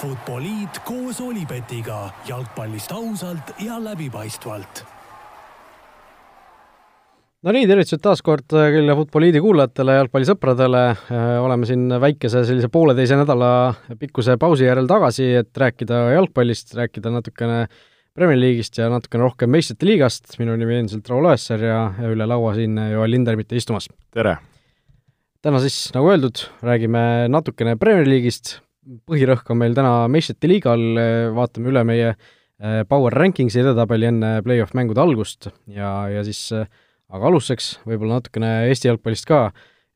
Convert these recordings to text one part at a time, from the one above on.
Futboliit koos Olipetiga jalgpallist ausalt ja läbipaistvalt. no nii, tervitused taas kord kõigile Futboliidi kuulajatele, jalgpallisõpradele, oleme siin väikese sellise pooleteise nädala pikkuse pausi järel tagasi, et rääkida jalgpallist, rääkida natukene Premier League'ist ja natukene rohkem meistrite liigast, minu nimi on endiselt Raul Õessar ja, ja üle laua siin Joel Lindermitte istumas. tere! täna siis, nagu öeldud, räägime natukene Premier League'ist, põhirõhk on meil täna meistrite liigal, vaatame üle meie eh, Power Rankingsi edetabeli enne play-off mängude algust. Ja, ja siis eh, aga alustuseks võib-olla natukene Eesti jalgpallist ka,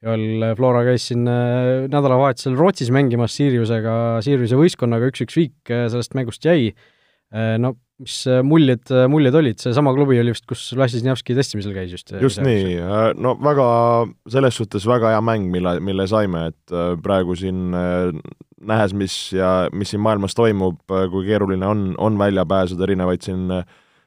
Joel Flora käis siin nädalavahetusel Rootsis mängimas Siriusega, Siriuse võistkonnaga üks-üks viik sellest mängust jäi, no mis muljed, muljed olid, seesama klubi oli vist, kus Vlasiznjavski testimisel käis just? just nii, no väga, selles suhtes väga hea mäng, mille, mille saime, et praegu siin nähes, mis ja mis siin maailmas toimub, kui keeruline on, on välja pääseda, erinevaid siin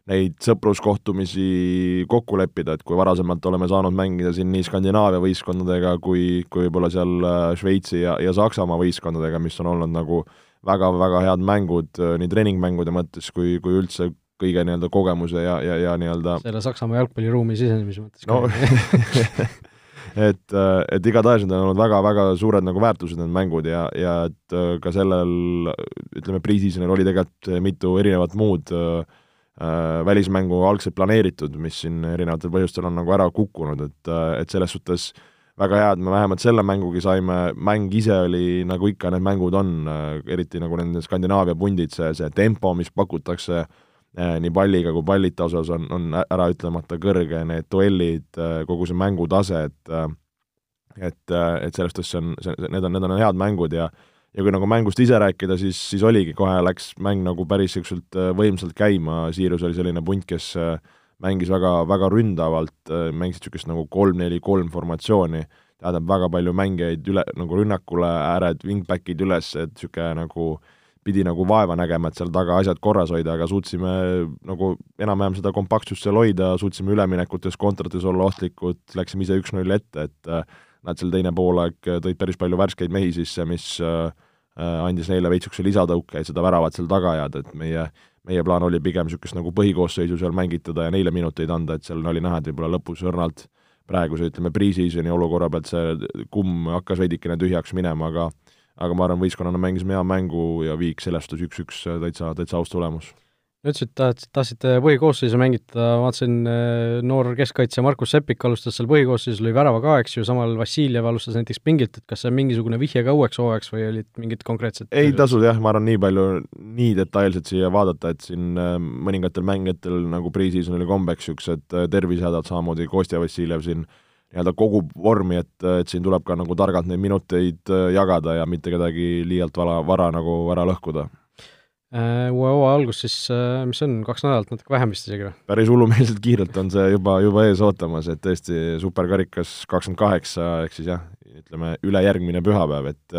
neid sõpruskohtumisi kokku leppida, et kui varasemalt oleme saanud mängida siin nii Skandinaavia võistkondadega kui, kui võib-olla seal Šveitsi ja, ja Saksamaa võistkondadega, mis on olnud nagu väga-väga head mängud nii treeningmängude mõttes kui, kui üldse kõige nii-öelda kogemuse ja, ja, ja nii-öelda selle Saksamaa jalgpalliruumi sisenemise mõttes no et, et igatahes need on olnud väga-väga suured nagu väärtused, need mängud ja, ja et äh, ka sellel ütleme, pre-seasonil oli tegelikult mitu erinevat muud äh, äh, välismängu algselt planeeritud, mis siin erinevatel põhjustel on nagu ära kukkunud, et, äh, et selles suhtes väga hea, et me vähemalt selle mängugi saime, mäng ise oli, nagu ikka need mängud on, eriti nagu nende Skandinaavia pundid, see, see tempo, mis pakutakse äh, Äh, nii palliga kui pallita osas on, on äraütlemata kõrge, need duellid, äh, kogu see mängutase, et äh, et, et selles suhtes see on, see, need on, need on head mängud ja ja kui nagu mängust ise rääkida, siis, siis oligi, kohe läks mäng nagu päris niisuguselt võimsalt käima, Siirus oli selline punt, kes mängis väga, väga ründavalt, mängisid niisugust nagu kolm-neli-kolm formatsiooni, tähendab, väga palju mängijaid üle, nagu rünnakule, ääred, wingbackid üles, et niisugune nagu äh, pidi nagu vaeva nägema, et seal taga asjad korras hoida, aga suutsime nagu enam-vähem seda kompaktsust seal hoida, suutsime üleminekutes, kontrates olla ohtlikud, läksime ise üks-null ette, et äh, nad seal teine poolaeg tõid päris palju värskeid mehi sisse, mis äh, äh, andis neile veits niisuguse lisatõuke, et seda väravat seal taga ajada, et meie meie plaan oli pigem niisugust nagu põhikoosseisu seal mängitada ja neile minuteid anda, et seal oli näha, et võib-olla lõpus õrnalt praeguse, ütleme, pre-season'i olukorra pealt see kumm hakkas veidikene tühjaks minema, aga aga ma arvan, võistkonnana mängisime hea mängu ja viik selestus üks-üks täitsa, täitsa aus tulemus. ütlesid, et tahtsite põhikoosseisu mängida, vaatasin, äh, noor keskkaitsja Markus Seppik alustas seal põhikoosseisus, lõi värava ka, eks ju, samal Vassiljev alustas näiteks pingilt, et kas see on mingisugune vihje ka uueks hooajaks või olid mingid konkreetsed ei tasu jah, ma arvan, nii palju, nii detailselt siia vaadata, et siin äh, mõningatel mängijatel nagu pre-season oli kombeks niisugused äh, tervisehädad, samamoodi Kostja Vassiljev siin nii-öelda kogub vormi, et, et siin tuleb ka nagu targalt neid minuteid äh, jagada ja mitte kedagi liialt vara, vara nagu ära lõhkuda äh, uue hooaja algus siis, äh, mis on, kaks nädalat, natuke vähem vist isegi või? päris hullumeelselt kiirelt on see juba, juba ees ootamas, et tõesti superkarikas kakskümmend kaheksa, ehk siis jah, ütleme ülejärgmine pühapäev, et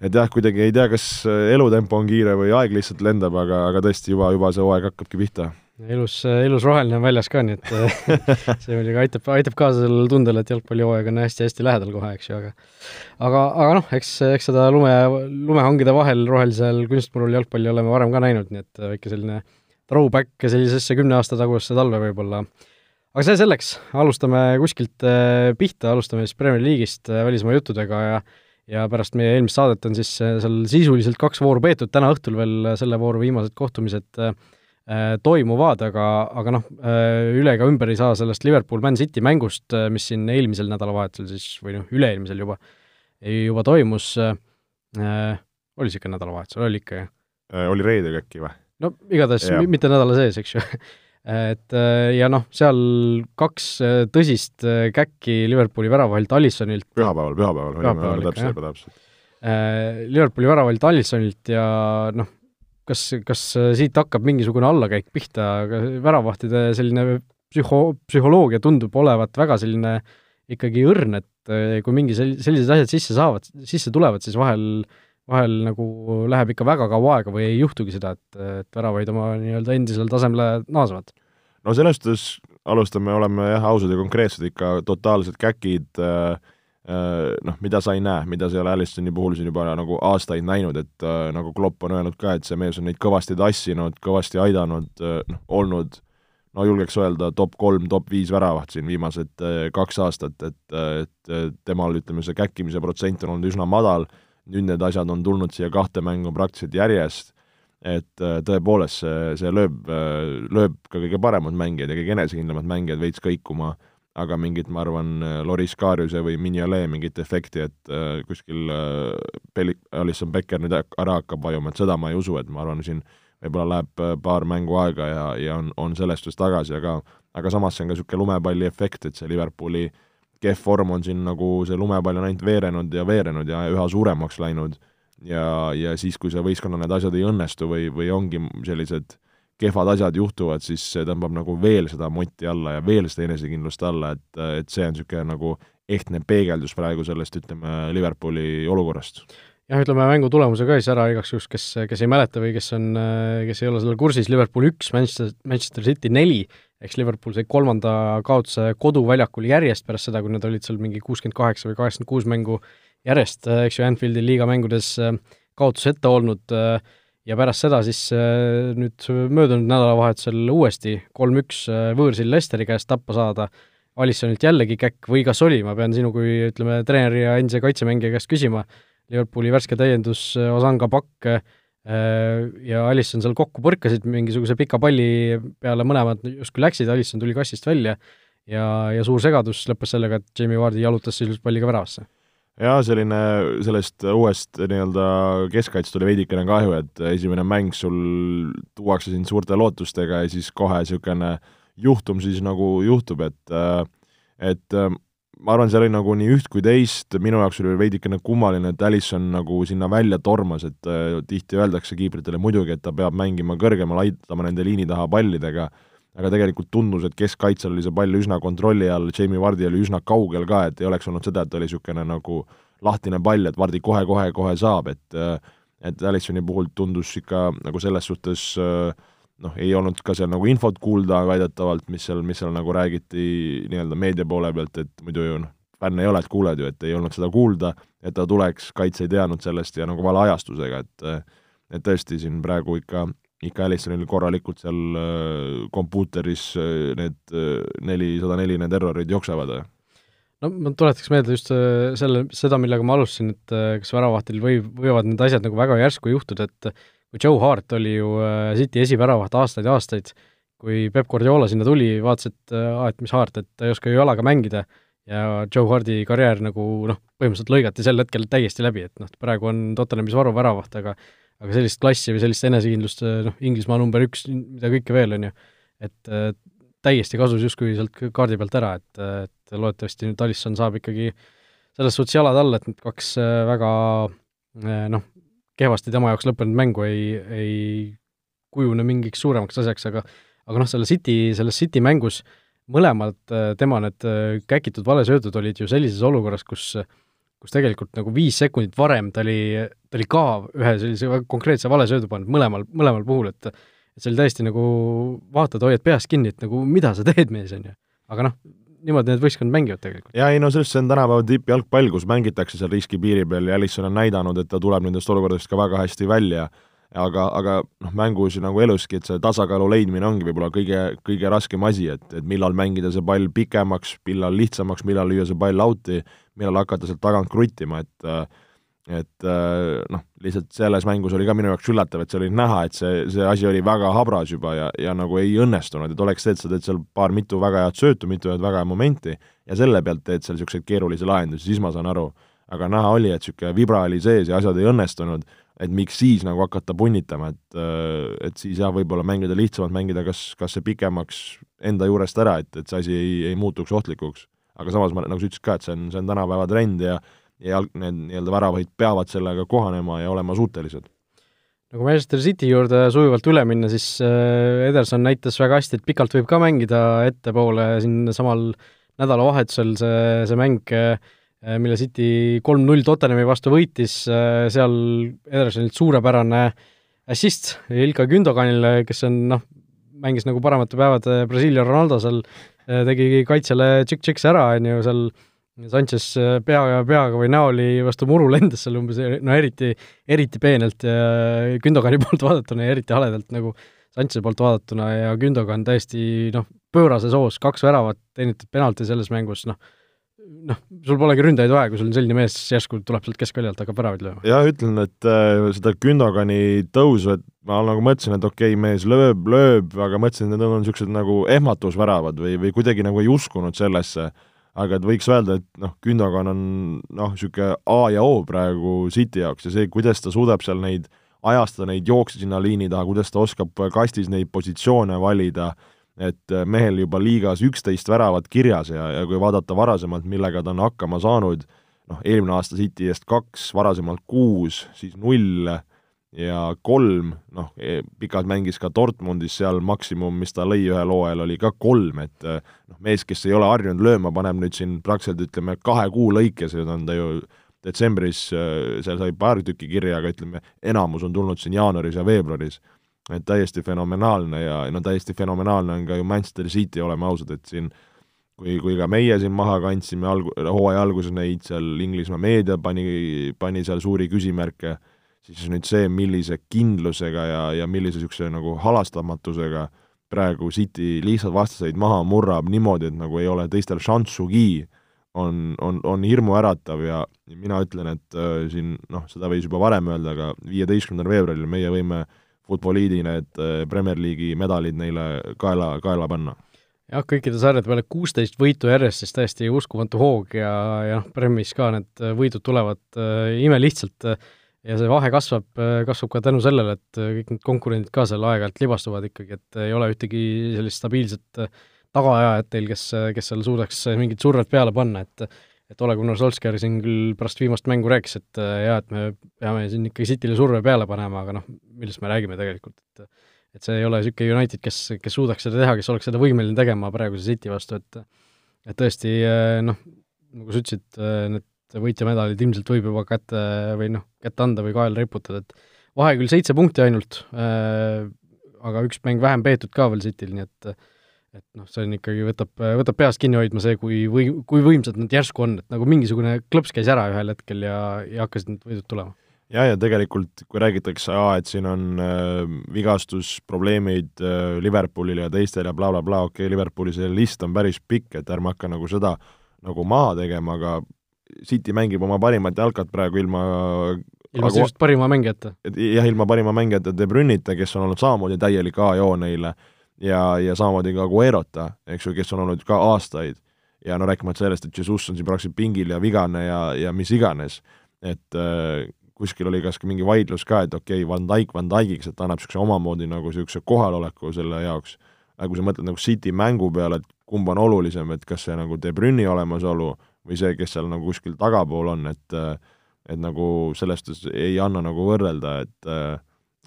et jah, kuidagi ei tea, kas elutempo on kiire või aeg lihtsalt lendab, aga, aga tõesti juba, juba see hooaeg hakkabki pihta ilus, ilus roheline on väljas ka, nii et see muidugi aitab, aitab kaasa sellele tundele, et jalgpallihooaeg on hästi-hästi lähedal kohe, eks ju, aga aga, aga noh, eks, eks seda lume, lumehangide vahel rohelisel kunstmurul jalgpalli oleme varem ka näinud, nii et väike selline throwback sellisesse kümne aasta tagusesse talve võib-olla. aga see selleks, alustame kuskilt eh, pihta, alustame siis Premier League'ist eh, välismaa juttudega ja ja pärast meie eelmist saadet on siis seal sisuliselt kaks vooru peetud, täna õhtul veel selle vooru viimased kohtumised äh, Äh, toimuvad, aga, aga noh, äh, üle ega ümber ei saa sellest Liverpool-Man City mängust, äh, mis siin eelmisel nädalavahetusel siis, või noh, üle-eelmisel juba, juba toimus äh,, oli niisugune nädalavahetus, oli ikka, jah? oli reedel äkki või? no igatahes mitte nädala sees, eks ju et ja noh, seal kaks tõsist käkki Liverpooli väravahalt Alissonilt pühapäeval, pühapäeval, pühapäeval, täpselt, täpselt. Liverpooli väravahalt Alissonilt ja noh, kas, kas äh, siit hakkab mingisugune allakäik pihta, väravahtide selline psühho-, psühholoogia tundub olevat väga selline ikkagi õrn, et äh, kui mingi sel-, sellised asjad sisse saavad, sisse tulevad, siis vahel vahel nagu läheb ikka väga kaua aega või ei juhtugi seda, et, et väravaid oma nii-öelda endisele tasemele naasvad? no selles suhtes alustame, oleme jah, ausad ja konkreetsed, ikka totaalsed käkid äh, noh, mida sa ei näe, mida sa ei ole Alistoni puhul siin juba nagu aastaid näinud, et nagu Klopp on öelnud ka, et see mees on neid kõvasti tassinud, kõvasti aidanud, noh, olnud no julgeks öelda top kolm, top viis väravat siin viimased kaks aastat, et, et temal, ütleme, see käkkimise protsent on olnud üsna madal, nüüd need asjad on tulnud siia kahte mängu praktiliselt järjest, et tõepoolest see, see lööb, lööb ka kõige paremad mängijad ja kõige enesekindlamad mängijad veits kõikuma. äh, aga mingit, ma arvan, Loris Kariuse või Mignolet mingit efekti, et äh, kuskil äh, Peli-, Alisson Becker nüüd ära hakkab vajuma, et seda ma ei usu, et ma arvan, siin võib-olla läheb äh, paar mängu aega ja, ja on, on sellest just tagasi, aga aga samas see on ka niisugune lumepalli efekt, et see Liverpooli kehv vorm on siin nagu, see lumepall on ainult veerenud ja veerenud ja üha suuremaks läinud ja, ja siis, kui see võistkonnal need asjad ei õnnestu või, või ongi sellised äh, kehvad asjad juhtuvad, siis see tõmbab nagu veel seda moti alla ja veel seda enesekindlust alla, et, et see on niisugune nagu ehtne peegeldus praegu sellest, ütleme, Liverpooli olukorrast. jah, ütleme mängu tulemuse ka siis ära igaks juhuks, kes, kes ei mäleta või kes on, kes ei ole sellel kursis, Liverpool üks, Manchester, Manchester City neli, eks Liverpool sai kolmanda kaotuse koduväljakul järjest pärast seda, kui nad olid seal mingi kuuskümmend kaheksa või kaheksakümmend kuus mängu järjest, eks ju, Anfieldi liiga mängudes kaotus ette olnud äh, ja pärast seda siis äh, nüüd möödunud nädalavahetusel uuesti kolm-üks äh, võõrsil Lesteri käest tappa saada, Alissonilt jällegi käkk või kas oli, ma pean sinu kui ütleme, treeneri ja endise kaitsemängija käest küsima, Liverpooli värske täiendus äh, Osanga Pakk ja Alisson seal kokku põrkasid mingisuguse pika palli peale, mõlemad justkui läksid, Alisson tuli kastist välja ja, ja suur segadus lõppes sellega, et Jamie Vardi jalutas sisuliselt palliga väravasse jaa, selline, sellest uuest nii-öelda keskkaitsest oli veidikene kahju, et esimene mäng sul tuuakse sind suurte lootustega ja siis kohe niisugune juhtum siis nagu juhtub, et et ma arvan, seal oli nagu nii üht kui teist, minu jaoks oli veidikene kummaline, et Alison nagu sinna välja tormas, et tihti öeldakse kiipritele muidugi, et ta peab mängima kõrgemal, aitama nende liini taha pallidega, aga tegelikult tundus, et keskkaitsel oli see pall üsna kontrolli all, Jamie Vardi oli üsna kaugel ka, et ei oleks olnud seda, et oli niisugune nagu lahtine pall, et Vardi kohe-kohe-kohe saab, et et Alissoni puhul tundus ikka nagu selles suhtes noh, ei olnud ka seal nagu infot kuulda väidetavalt, mis seal, mis seal nagu räägiti nii-öelda meedia poole pealt, et muidu ju noh, fänne ei ole, et kuuled ju, et ei olnud seda kuulda, et ta tuleks, kaitse ei teadnud sellest ja nagu vale ajastusega, et et tõesti siin praegu ikka ikka Allisonil korralikult seal äh, kompuuteris äh, need äh, nelisada neli need errorid jooksevad? no ma tuletaks meelde just selle, seda, millega ma alustasin, et kas väravahtil või, võivad need asjad nagu väga järsku juhtuda, et kui Joe Hart oli ju City esiväravat aastaid ja aastaid, kui Peep Guardiola sinna tuli, vaatas, et aa, et mis Hart, et ta ei oska ju jalaga mängida, ja Joe Hardi karjäär nagu noh, põhimõtteliselt lõigati sel hetkel täiesti läbi, et noh, praegu on Tottenhamis varuv väravaht, aga aga sellist klassi või sellist enesekindlust, noh, Inglismaa number üks, mida kõike veel, on ju, et äh, täiesti kasus justkui sealt kaardi pealt ära, et, et loodetavasti nüüd Alisson saab ikkagi selles suhtes jalad alla, et need kaks äh, väga äh, noh, kehvasti tema jaoks lõppenud mängu ei, ei kujune mingiks suuremaks asjaks, aga aga noh, selle City, selles City mängus mõlemad tema need käkitud valesöödud olid ju sellises olukorras, kus kus tegelikult nagu viis sekundit varem ta oli, ta oli ka ühe sellise väga konkreetse valesöödu pannud mõlemal, mõlemal puhul, et et see oli täiesti nagu, vaatad, hoiad peast kinni, et nagu mida sa teed, mees, on ju. aga noh, niimoodi need võistkond mängivad tegelikult. jaa, ei no sellest see on tänapäeva tippjalgpall, kus mängitakse seal riskipiiri peal ja Alisson on näidanud, et ta tuleb nendest olukordadest ka väga hästi välja, aga, aga noh, mängus nagu eluski, et see tasakaalu leidmine ongi võib-olla kõige, kõige raskem asi, et, et millal mängida see pall pikemaks, millal lihtsamaks, millal lüüa see pall out'i, millal hakata sealt tagant kruttima, et et noh, lihtsalt selles mängus oli ka minu jaoks üllatav, et see oli näha, et see, see asi oli väga habras juba ja, ja nagu ei õnnestunud, et oleks see, et sa teed seal paar mitu väga head söötu, mitu head väga head momenti ja selle pealt teed seal niisuguseid keerulisi lahendusi, siis ma saan aru. aga näha oli, et niisugune vibra oli sees ja asjad ei õnnestunud, et miks siis nagu hakata punnitama, et et siis jah, võib-olla mängida lihtsamalt, mängida kas, kas see pikemaks enda juurest ära, et, et see asi ei, ei muutuks ohtlikuks aga samas ma, nagu sa ütlesid ka, et see on, see on tänapäeva trend ja ja need nii-öelda väravahid peavad sellega kohanema ja olema suutelised. no kui Manchester City juurde sujuvalt üle minna, siis äh, Ederson näitas väga hästi, et pikalt võib ka mängida ettepoole siin samal nädalavahetusel see, see mäng, äh, mille City kolm-null Tottenhami vastu võitis, äh, seal Edersonilt suurepärane assist Ilka Gündoganile, kes on noh, mängis nagu paremate päevade Brasiilia Ronaldo seal Äh, tegi kaitsele tšikk-tšiks ära, on ju, seal Sanchez pea ja peaga või näoli vastu muru lendas seal umbes, no eriti, eriti peenelt ja Gündogani poolt vaadatuna ja eriti haledalt nagu Sanchez'i poolt vaadatuna ja Gündogan täiesti noh, pöörases hoos, kaks väravat teenitud penalti selles mängus, noh, noh, sul polegi ründajaid vaja, kui sul on selline mees järsku tuleb sealt keskväljalt, hakkab väravaid lööma. jah, ütlen, et äh, seda Gündogani tõusu, et ma nagu mõtlesin, et okei okay,, mees lööb, lööb, aga mõtlesin, et need on niisugused nagu ehmatusväravad või, või kuidagi nagu ei uskunud sellesse, aga et võiks öelda, et noh, Gündogan on noh, niisugune A ja O praegu City jaoks ja see, kuidas ta suudab seal neid ajastada neid jookse sinna liini taha, kuidas ta oskab kastis neid positsioone valida et mehel juba liigas üksteist väravat kirjas ja, ja kui vaadata varasemalt, millega ta on hakkama saanud, noh, eelmine aasta City eest kaks, varasemalt kuus, siis null ja kolm, noh, e, pikalt mängis ka Dortmundis seal maksimum, mis ta lõi ühel hooajal, oli ka kolm, et äh, noh, mees, kes ei ole harjunud lööma, paneb nüüd siin praktiliselt ütleme, kahe kuu lõikes, nüüd on ta ju detsembris, äh, seal sai paar tükki kirja, aga ütleme, enamus on tulnud siin jaanuaris ja veebruaris. Et täiesti fenomenaalne ja no täiesti fenomenaalne on ka ju Manchester City, oleme ausad, et siin kui, kui ka meie siin maha kandsime alg-, hooaja alguses neid seal Inglismaa meedia pani, pani seal suuri küsimärke, siis nüüd see, millise kindlusega ja, ja millise niisuguse nagu halastamatusega praegu City lihtsalt vastaseid maha murrab niimoodi, et nagu ei ole teistel šanssugi, on, on, on hirmuäratav ja mina ütlen, et äh, siin noh, seda võis juba varem öelda, aga viieteistkümnendal veebruaril meie võime Futboliidi need äh, Premier League'i medalid neile kaela, kaela panna. jah, kõikide sarjade peale kuusteist võitu järjest, siis täiesti uskumatu hoog ja, ja noh, Premis ka need võidud tulevad äh, imelihtsalt äh, ja see vahe kasvab, äh, kasvab ka tänu sellele, et kõik need konkurendid ka seal aeg-ajalt libastuvad ikkagi, et ei ole ühtegi sellist stabiilset tagaajajat teil, kes, kes seal suudaks mingit survet peale panna, et et Ole Gunnar Solskjaer siin küll pärast viimast mängu rääkis, et äh, jaa, et me peame siin ikkagi Cityle surve peale panema, aga noh, millest me räägime tegelikult, et et see ei ole niisugune United, kes, kes suudaks seda teha, kes oleks seda võimeline tegema praeguse City vastu, et et tõesti äh, noh, nagu sa ütlesid, äh, need võitjamedalid ilmselt võib juba kätte või noh, kätte anda või kaela riputada, et vahe küll seitse punkti ainult äh,, aga üks mäng vähem peetud ka veel Cityl, nii et et noh, see on ikkagi, võtab, võtab peast kinni hoidma see, kui või, kui võimsad nad järsku on, et nagu mingisugune klõps käis ära ühel hetkel ja, ja hakkasid need võidud tulema. ja, ja tegelikult, kui räägitakse, et siin on äh, vigastusprobleemid äh, Liverpoolil ja teistel ja blablabla bla, bla, okei okay,, Liverpooli see list on päris pikk, et ärme hakka nagu seda nagu maha tegema, aga City mängib oma parimat jalkat praegu ilma ilma sinust parima mängijata? jah, ilma parima mängijata De Brünita, kes on olnud samamoodi täielik A-joo neile ja, ja samamoodi ka Guerota, eks ju, kes on olnud ka aastaid. ja no rääkimata sellest, et Jesus on siin praktiliselt pingil ja vigane ja, ja mis iganes, et äh, kuskil oli kas mingi vaidlus ka, et okei okay,, Van Dijk Van Dijkiks, et ta annab niisuguse omamoodi nagu niisuguse kohaloleku selle jaoks, aga kui sa mõtled nagu City mängu peale, et kumb on olulisem, et kas see nagu De Bruyne'i olemasolu või see, kes seal nagu kuskil tagapool on, et et nagu sellest ei anna nagu võrrelda, et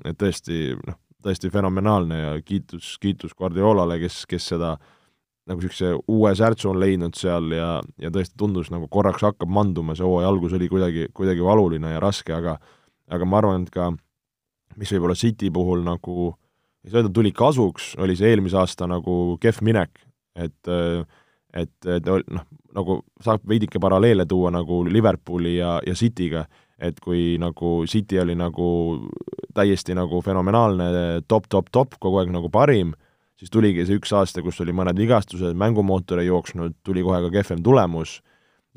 et tõesti noh, täiesti fenomenaalne ja kiitus, kiitus Guardiolale, kes, kes seda nagu niisuguse uue särtsu on leidnud seal ja, ja tõesti tundus nagu korraks hakkab manduma, see hooaja algus oli kuidagi, kuidagi valuline ja raske, aga aga ma arvan, et ka mis võib-olla City puhul nagu ei saa öelda, tuli kasuks, oli see eelmise aasta nagu kehv minek, et et, et noh, nagu saab veidike paralleele tuua nagu Liverpooli ja, ja City'ga, et kui nagu City oli nagu täiesti nagu fenomenaalne top, top, top, kogu aeg nagu parim, siis tuligi see üks aasta, kus oli mõned vigastused, mängumootor ei jooksnud, tuli kohe ka kehvem tulemus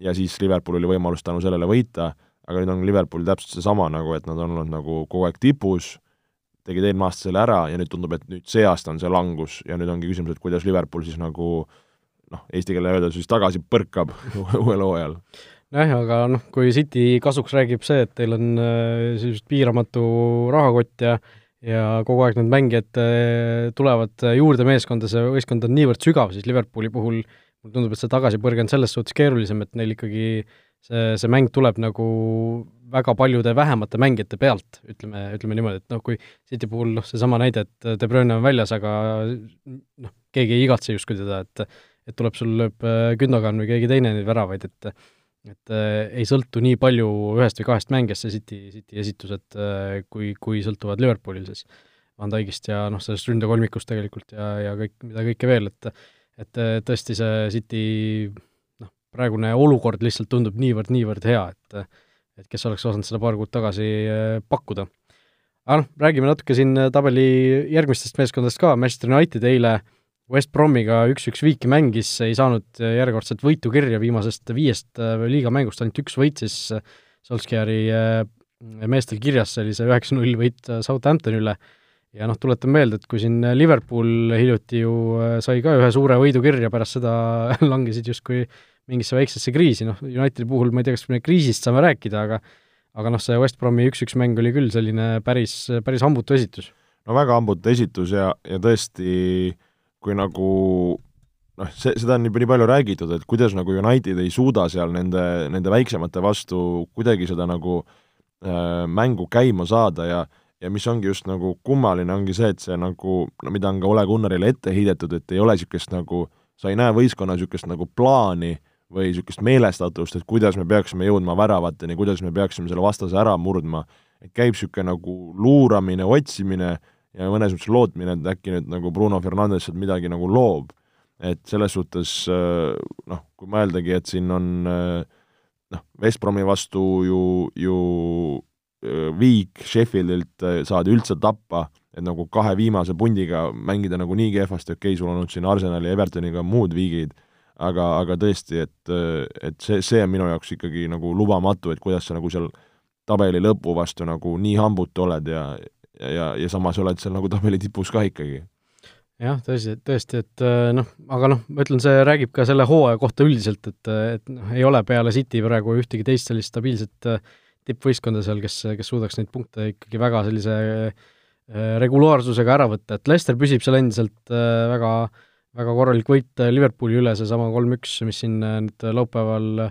ja siis Liverpool oli võimalus tänu sellele võita, aga nüüd on Liverpool täpselt seesama nagu, et nad on olnud nagu kogu aeg tipus, tegid eelmine aasta selle ära ja nüüd tundub, et nüüd see aasta on see langus ja nüüd ongi küsimus, et kuidas Liverpool siis nagu noh, eesti keele öeldes siis tagasi põrkab uuel hooajal. Nojah, aga noh, kui City kasuks räägib see, et teil on äh, sellised piiramatu rahakott ja ja kogu aeg need mängijad äh, tulevad juurde meeskonda, see võistkond on niivõrd sügav, siis Liverpooli puhul mulle tundub, et see tagasipõrge on selles suhtes keerulisem, et neil ikkagi see, see mäng tuleb nagu väga paljude vähemate mängijate pealt, ütleme, ütleme niimoodi, et noh, kui City puhul noh, seesama näide, et De Bruyne on väljas, aga noh, keegi ei igatse justkui teda, et et tuleb sul, lööb äh, Gündogan või keegi teine neid väravaid, et et äh, ei sõltu nii palju ühest või kahest mängijast see City, City esitused äh,, kui, kui sõltuvad Liverpoolil siis Van Dijkist ja noh, sellest ründekolmikust tegelikult ja, ja kõik, mida kõike veel, et et äh, tõesti see City noh, praegune olukord lihtsalt tundub niivõrd-niivõrd hea, et et kes oleks osanud seda paar kuud tagasi pakkuda. aga noh, räägime natuke siin tabeli järgmistest meeskondadest ka, Manchester United eile West Bromiga üks-üks viiki mängis, ei saanud järjekordset võitu kirja, viimasest viiest liigamängust ainult üks võit siis Solskjaeri meestel kirjas, see üheksa-null võit Southamptoni üle ja noh, tuletan meelde, et kui siin Liverpool hiljuti ju äh, sai ka ühe suure võidu kirja, pärast seda langesid justkui mingisse väiksesse kriisi, noh, Unitedi puhul ma ei tea, kas me kriisist saame rääkida, aga aga noh, see West Bromi üks-üks mäng oli küll selline päris, päris hambutu esitus. no väga hambutu esitus ja, ja tõesti, kui nagu noh, see, seda on nii, nii palju räägitud, et kuidas nagu United ei suuda seal nende, nende väiksemate vastu kuidagi seda nagu äh, mängu käima saada ja ja mis ongi just nagu kummaline, ongi see, et see nagu, no mida on ka Ole Gunnarile ette heidetud, et ei ole niisugust nagu, sa ei näe võistkonna niisugust nagu plaani või niisugust meelestatust, et kuidas me peaksime jõudma väravateni, kuidas me peaksime selle vastase ära murdma, et käib niisugune nagu luuramine, otsimine ja mõnes mõttes lootmine, et äkki nüüd nagu Bruno Fernandes sealt midagi nagu loob. et selles suhtes noh, kui mõeldagi, et siin on noh, West Bromi vastu ju, ju viik Sheffieldilt saadi üldse tappa, et nagu kahe viimase pundiga mängida nagu nii kehvasti, okei okay,, sul on olnud siin Arsenali ja Evertoniga muud viigid, aga, aga tõesti, et, et see, see on minu jaoks ikkagi nagu lubamatu, et kuidas sa nagu seal tabeli lõpu vastu nagu nii hambutu oled ja, ja, ja, ja samas oled seal nagu tabeli tipus ka ikkagi. Jah, tõesti, tõesti, et noh, aga noh, ma ütlen, see räägib ka selle hooaja kohta üldiselt, et, et noh, ei ole peale City praegu ühtegi teist sellist stabiilset äh, tippvõistkonda seal, kes, kes suudaks neid punkte ikkagi väga sellise äh, regulaarsusega ära võtta, et Leicester püsib seal endiselt äh, väga, väga korralik võit äh, Liverpooli üle, seesama kolm-üks, mis siin nüüd laupäeval,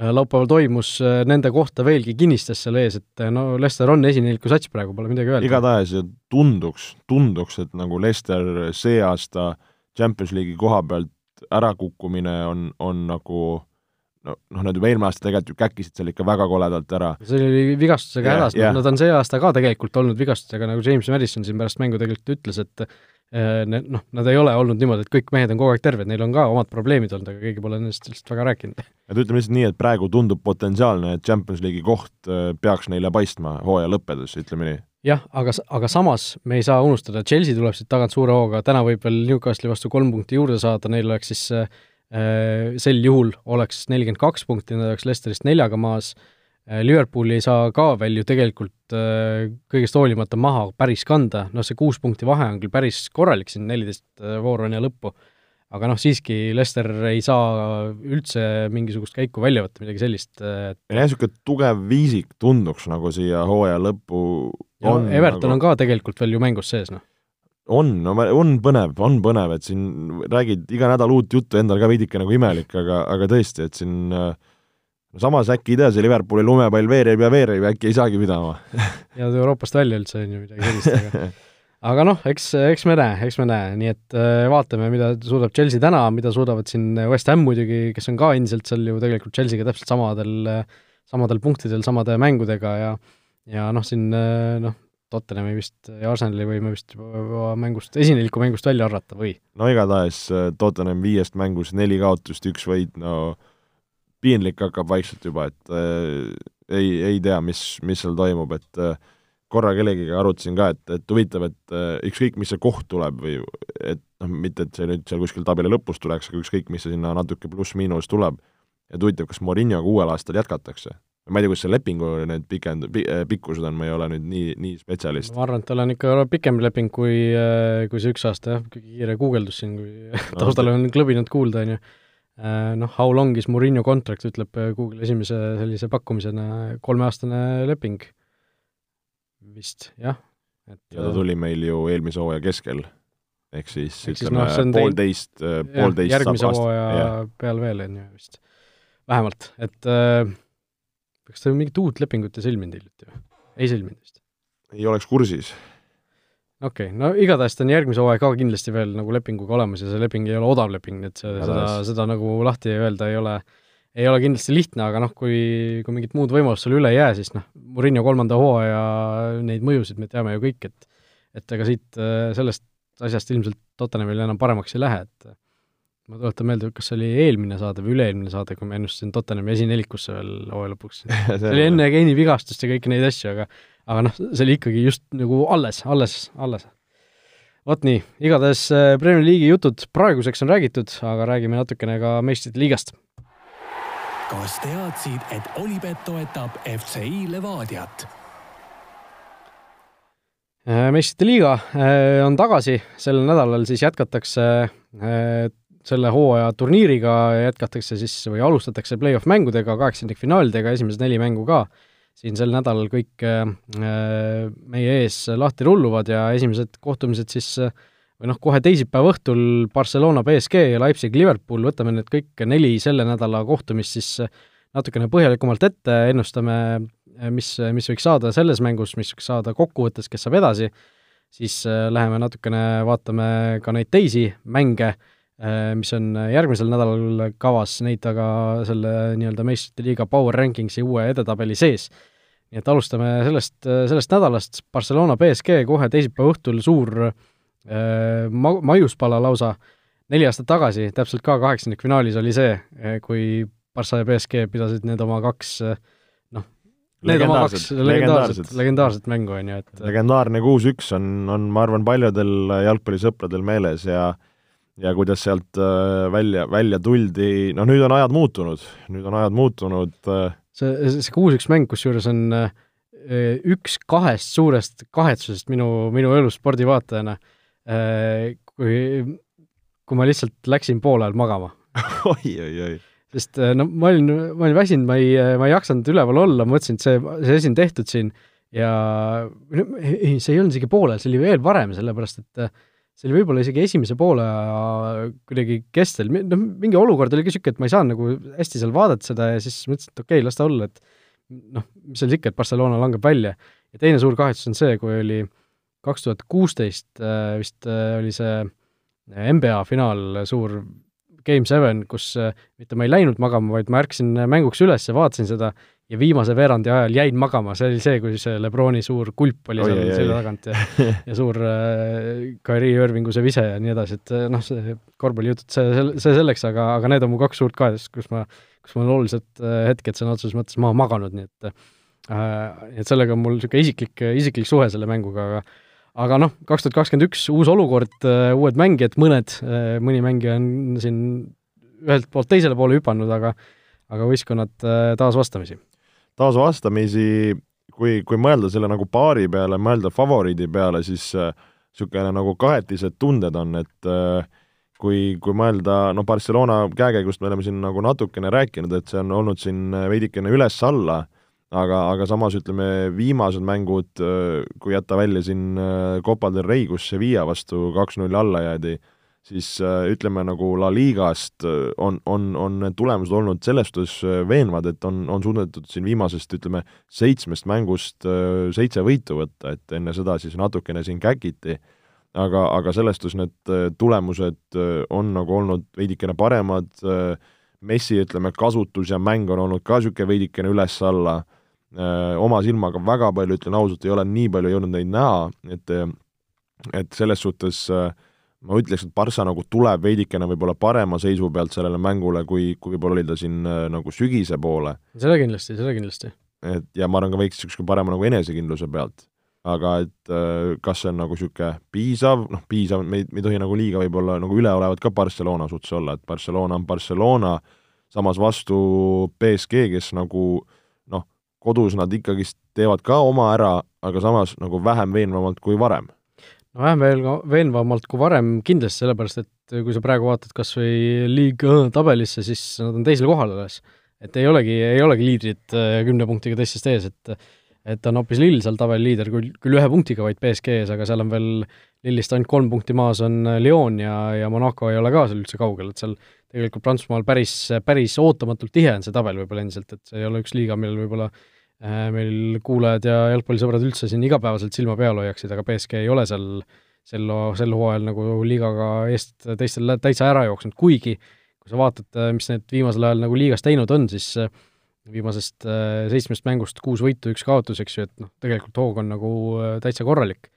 laupäeval toimus, nende kohta veelgi kinnistas seal ees, et no Leicester on esineliku sats praegu, pole midagi öelda. igatahes tunduks, tunduks, et nagu Leicester see aasta Champions League'i koha pealt ärakukkumine on, on nagu no, noh, nad juba eelmine aasta tegelikult ju käkkisid seal ikka väga koledalt ära. see oli vigastusega hädas yeah,, yeah. nad on see aasta ka tegelikult olnud vigastusega, nagu James Madison siin pärast mängu tegelikult ütles, et noh, nad ei ole olnud niimoodi, et kõik mehed on kogu aeg terved, neil on ka omad probleemid olnud, aga keegi pole nendest lihtsalt väga rääkinud. et ütleme lihtsalt nii, et praegu tundub potentsiaalne, et Champions League'i koht eh, peaks neile paistma hooaja lõppedes, ütleme nii jah, aga, aga samas me ei saa unustada, Chelsea tuleb siit tagant suure hooga, täna võib veel Newcastli vastu kolm punkti juurde saada, neil oleks siis äh, Äh, sel juhul oleks nelikümmend kaks punkti, nad oleks Leicesterist neljaga maas, äh, Liverpooli ei saa ka veel ju tegelikult äh, kõigest hoolimata maha päris kanda, noh see kuus punkti vahe on küll päris korralik siin, neliteist vooru on ja lõppu, aga noh, siiski Leicester ei saa üldse mingisugust käiku välja võtta, midagi sellist et.... jah, niisugune tugev viisik tunduks nagu siia hooaja lõppu on. Everton nagu... on ka tegelikult veel ju mängus sees, noh on, no on põnev, on põnev, et siin räägid iga nädal uut juttu, endal ka veidike nagu imelik, aga, aga tõesti, et siin no samas äkki ei tea, see Liverpooli lumepall veereb ja veereb ja äkki ei saagi pidama jääd Euroopast välja üldse, on ju, midagi sellist, aga aga noh, eks, eks me näe, eks me näe, nii et äh, vaatame, mida suudab Chelsea täna, mida suudavad siin West Ham muidugi, kes on ka endiselt seal ju tegelikult Chelsea'ga täpselt samadel, samadel punktidel, samade mängudega ja ja noh, siin äh, noh, Tottenhami vist ja Arsenali võime vist juba mängust, esineliku mängust välja arvata või? no igatahes äh, Tottenham viiest mängust neli kaotust, üks võit, no piinlik hakkab vaikselt juba, et äh, ei, ei tea, mis, mis seal toimub, et äh, korra kellegiga arutasin ka, et, et huvitav, et äh, ükskõik, mis see koht tuleb või et noh, mitte et see nüüd seal kuskil tabeli lõpus tuleks, aga ükskõik, mis see sinna natuke pluss-miinus tuleb, et huvitav, kas Mourinhoga uuel aastal jätkatakse ma ei tea, kus see lepingu need pikend- pi,, äh, pikkused on, ma ei ole nüüd nii, nii spetsialist. ma arvan, et tal on ikka pikem leping kui, äh, kui see üks aasta, jah, kiire guugeldus siin, kui no, taustal on klõbinat kuulda, on ju. Äh, noh, how long is Murillo contract, ütleb Google esimese sellise pakkumisena, kolmeaastane leping vist, jah. ja ta tuli meil ju eelmise hooaja keskel, ehk siis ehk ütleme no, poolteist, poolteist järgmise hooaja yeah. peal veel, on ju, vist. vähemalt, et äh, kas ta mingit uut lepingut ei sõlminud hiljuti või? ei sõlminud vist? ei oleks kursis. Okei okay., no igatahes ta on järgmise hooaja ka kindlasti veel nagu lepinguga olemas ja see leping ei ole odav leping, nii et see, seda, seda nagu lahti öelda ei ole, ei ole kindlasti lihtne, aga noh, kui, kui mingit muud võimalust sul üle ei jää, siis noh, Murillo kolmanda hooaja neid mõjusid me teame ju kõik, et et ega siit sellest asjast ilmselt Tottenhamil enam paremaks ei lähe, et ma tuletan meelde, kas see oli eelmine saade või üle-eelmine saade, kui ma ennustasin Tottenhami esinelikusse veel hooaja lõpuks see oli enne Keini vigastust ja kõiki neid asju, aga aga noh, see oli ikkagi just nagu alles, alles, alles. vot nii, igatahes äh, Premier League'i jutud praeguseks on räägitud, aga räägime natukene ka meistrite liigast. kas teadsid, et Olipet toetab FCI Levadiat? Äh, meistrite liiga äh, on tagasi, sel nädalal siis jätkatakse selle hooaja turniiriga, jätkatakse siis või alustatakse play-off mängudega, kaheksandikfinaalidega, esimesed neli mängu ka siin sel nädalal kõik äh, meie ees lahti rulluvad ja esimesed kohtumised siis või noh, kohe teisipäeva õhtul Barcelona BSG ja Leipzig Liverpool, võtame need kõik neli selle nädala kohtumist siis natukene põhjalikumalt ette, ennustame, mis, mis võiks saada selles mängus, mis võiks saada kokkuvõttes, kes saab edasi, siis äh, läheme natukene vaatame ka neid teisi mänge, äh, mis on järgmisel nädalal kavas, neid aga selle nii-öelda meistrite liiga Power Rankingsi uue edetabeli sees. Nii et alustame sellest, sellest nädalast, Barcelona BSG kohe teisipäeva õhtul suur äh, ma-, maiuspala lausa, neli aastat tagasi, täpselt ka kaheksandikfinaalis oli see, äh, kui Barca ja BSG pidasid need oma kaks äh, noh, need oma kaks legendaarset, legendaarset mängu, on ju, et äh, legendaarne kuus-üks on, on ma arvan, paljudel jalgpallisõpradel meeles ja ja kuidas sealt välja, välja tuldi, noh nüüd on ajad muutunud, nüüd on ajad muutunud äh, see, see kuus-üks mäng, kusjuures on äh, üks kahest suurest kahetsusest minu, minu elus spordivaatajana, äh, kui, kui ma lihtsalt läksin poole ajal magama. Oi, oi, oi. sest äh, no ma olin, ma olin väsinud, ma ei, ma ei jaksanud üleval olla, mõtlesin, et see, see asi on tehtud siin. Ja ei, see ei olnud isegi poolel, see oli veel varem, sellepärast et äh, see oli võib-olla isegi esimese poole kuidagi kestel, noh, mingi olukord oli ka niisugune, et ma ei saanud nagu hästi seal vaadata seda ja siis mõtlesin, et okei okay,, las ta olla, et noh, mis seal ikka, et Barcelona langeb välja. ja teine suur kahetsus on see, kui oli kaks tuhat kuusteist äh, vist äh, oli see NBA finaal, suur Game Seven, kus äh, mitte ma ei läinud magama, vaid ma ärkasin mänguks üles ja vaatasin seda ja viimase veerandi ajal jäin magama, see oli see, kui see Lebroni suur kulp oli seal selja tagant ja ja suur äh, Kyrie Irvingu see vise ja nii edasi, et äh, noh, see korvpallijutud, see, see selleks, aga, aga need on mu kaks suurt kahetust, kus ma, kus mul on olulised äh, hetked sõna otseses mõttes maha maganud, nii et äh, et sellega on mul niisugune isiklik, isiklik suhe selle mänguga, aga aga noh, kaks tuhat kakskümmend üks, uus olukord, äh, uued mängijad, mõned, mõni mängija on siin ühelt poolt teisele poole hüpanud, aga aga võistkonnad taas vastamisi taasvastamisi, kui, kui mõelda selle nagu paari peale, mõelda favoriidi peale, siis niisugune äh, nagu kahetised tunded on, et äh, kui, kui mõelda, no Barcelona käekäigust me oleme siin nagu natukene rääkinud, et see on olnud siin veidikene üles-alla, aga, aga samas ütleme, viimased mängud, äh, kui jätta välja siin Copa del Rey, kus Sevilla vastu kaks-null alla jäädi, siis äh, ütleme nagu La Ligast äh, on, on, on need tulemused olnud selles suhtes äh, veenvad, et on, on suudetud siin viimasest, ütleme, seitsmest mängust seitse võitu võtta, et enne seda siis natukene siin käkiti, aga, aga selles suhtes need tulemused on nagu olnud veidikene paremad, Messi, ütleme, kasutus ja mäng on olnud ka niisugune veidikene üles-alla, oma silmaga väga palju, ütlen ausalt, ei ole nii palju jõudnud neid näha, et et selles suhtes äh, ma ütleks, et Barca nagu tuleb veidikene võib-olla parema seisu pealt sellele mängule, kui, kui võib-olla oli ta siin äh, nagu sügise poole. seda kindlasti, seda kindlasti. et ja ma arvan ka veits niisuguse parema nagu enesekindluse pealt. aga et äh, kas see on nagu niisugune piisav, noh, piisav, me ei, me ei tohi nagu liiga võib-olla nagu üleolevad ka Barcelona suhtes olla, et Barcelona on Barcelona, samas vastu BSG, kes nagu noh, kodus nad ikkagist teevad ka oma ära, aga samas nagu vähem veenvamalt kui varem no vähem veel veenvamalt kui varem kindlasti, sellepärast et kui sa praegu vaatad kas või liiga tabelisse, siis nad on teisel kohal alles. et ei olegi, ei olegi liidrid äh, kümne punktiga teistest ees, et et on hoopis Lill seal tabeli liider, küll, küll ühe punktiga vaid BSG ees, aga seal on veel Lillist ainult kolm punkti maas on äh, Lyon ja, ja Monaco ei ole ka seal üldse kaugel, et seal tegelikult Prantsusmaal päris, päris ootamatult tihe on see tabel võib-olla endiselt, et see ei ole üks liiga, millel võib-olla Äh, meil kuulajad ja jalgpallisõbrad üldse siin igapäevaselt silma peal hoiaksid, aga BSG ei ole seal sel, sel hooajal nagu liigaga eest teistel täitsa ära jooksnud, kuigi kui sa vaatad, äh, mis need viimasel ajal nagu liigas teinud on, siis äh, viimasest seitsmest mängust kuus võitu, üks kaotus, eks ju, et noh, tegelikult hoog on nagu täitsa korralik.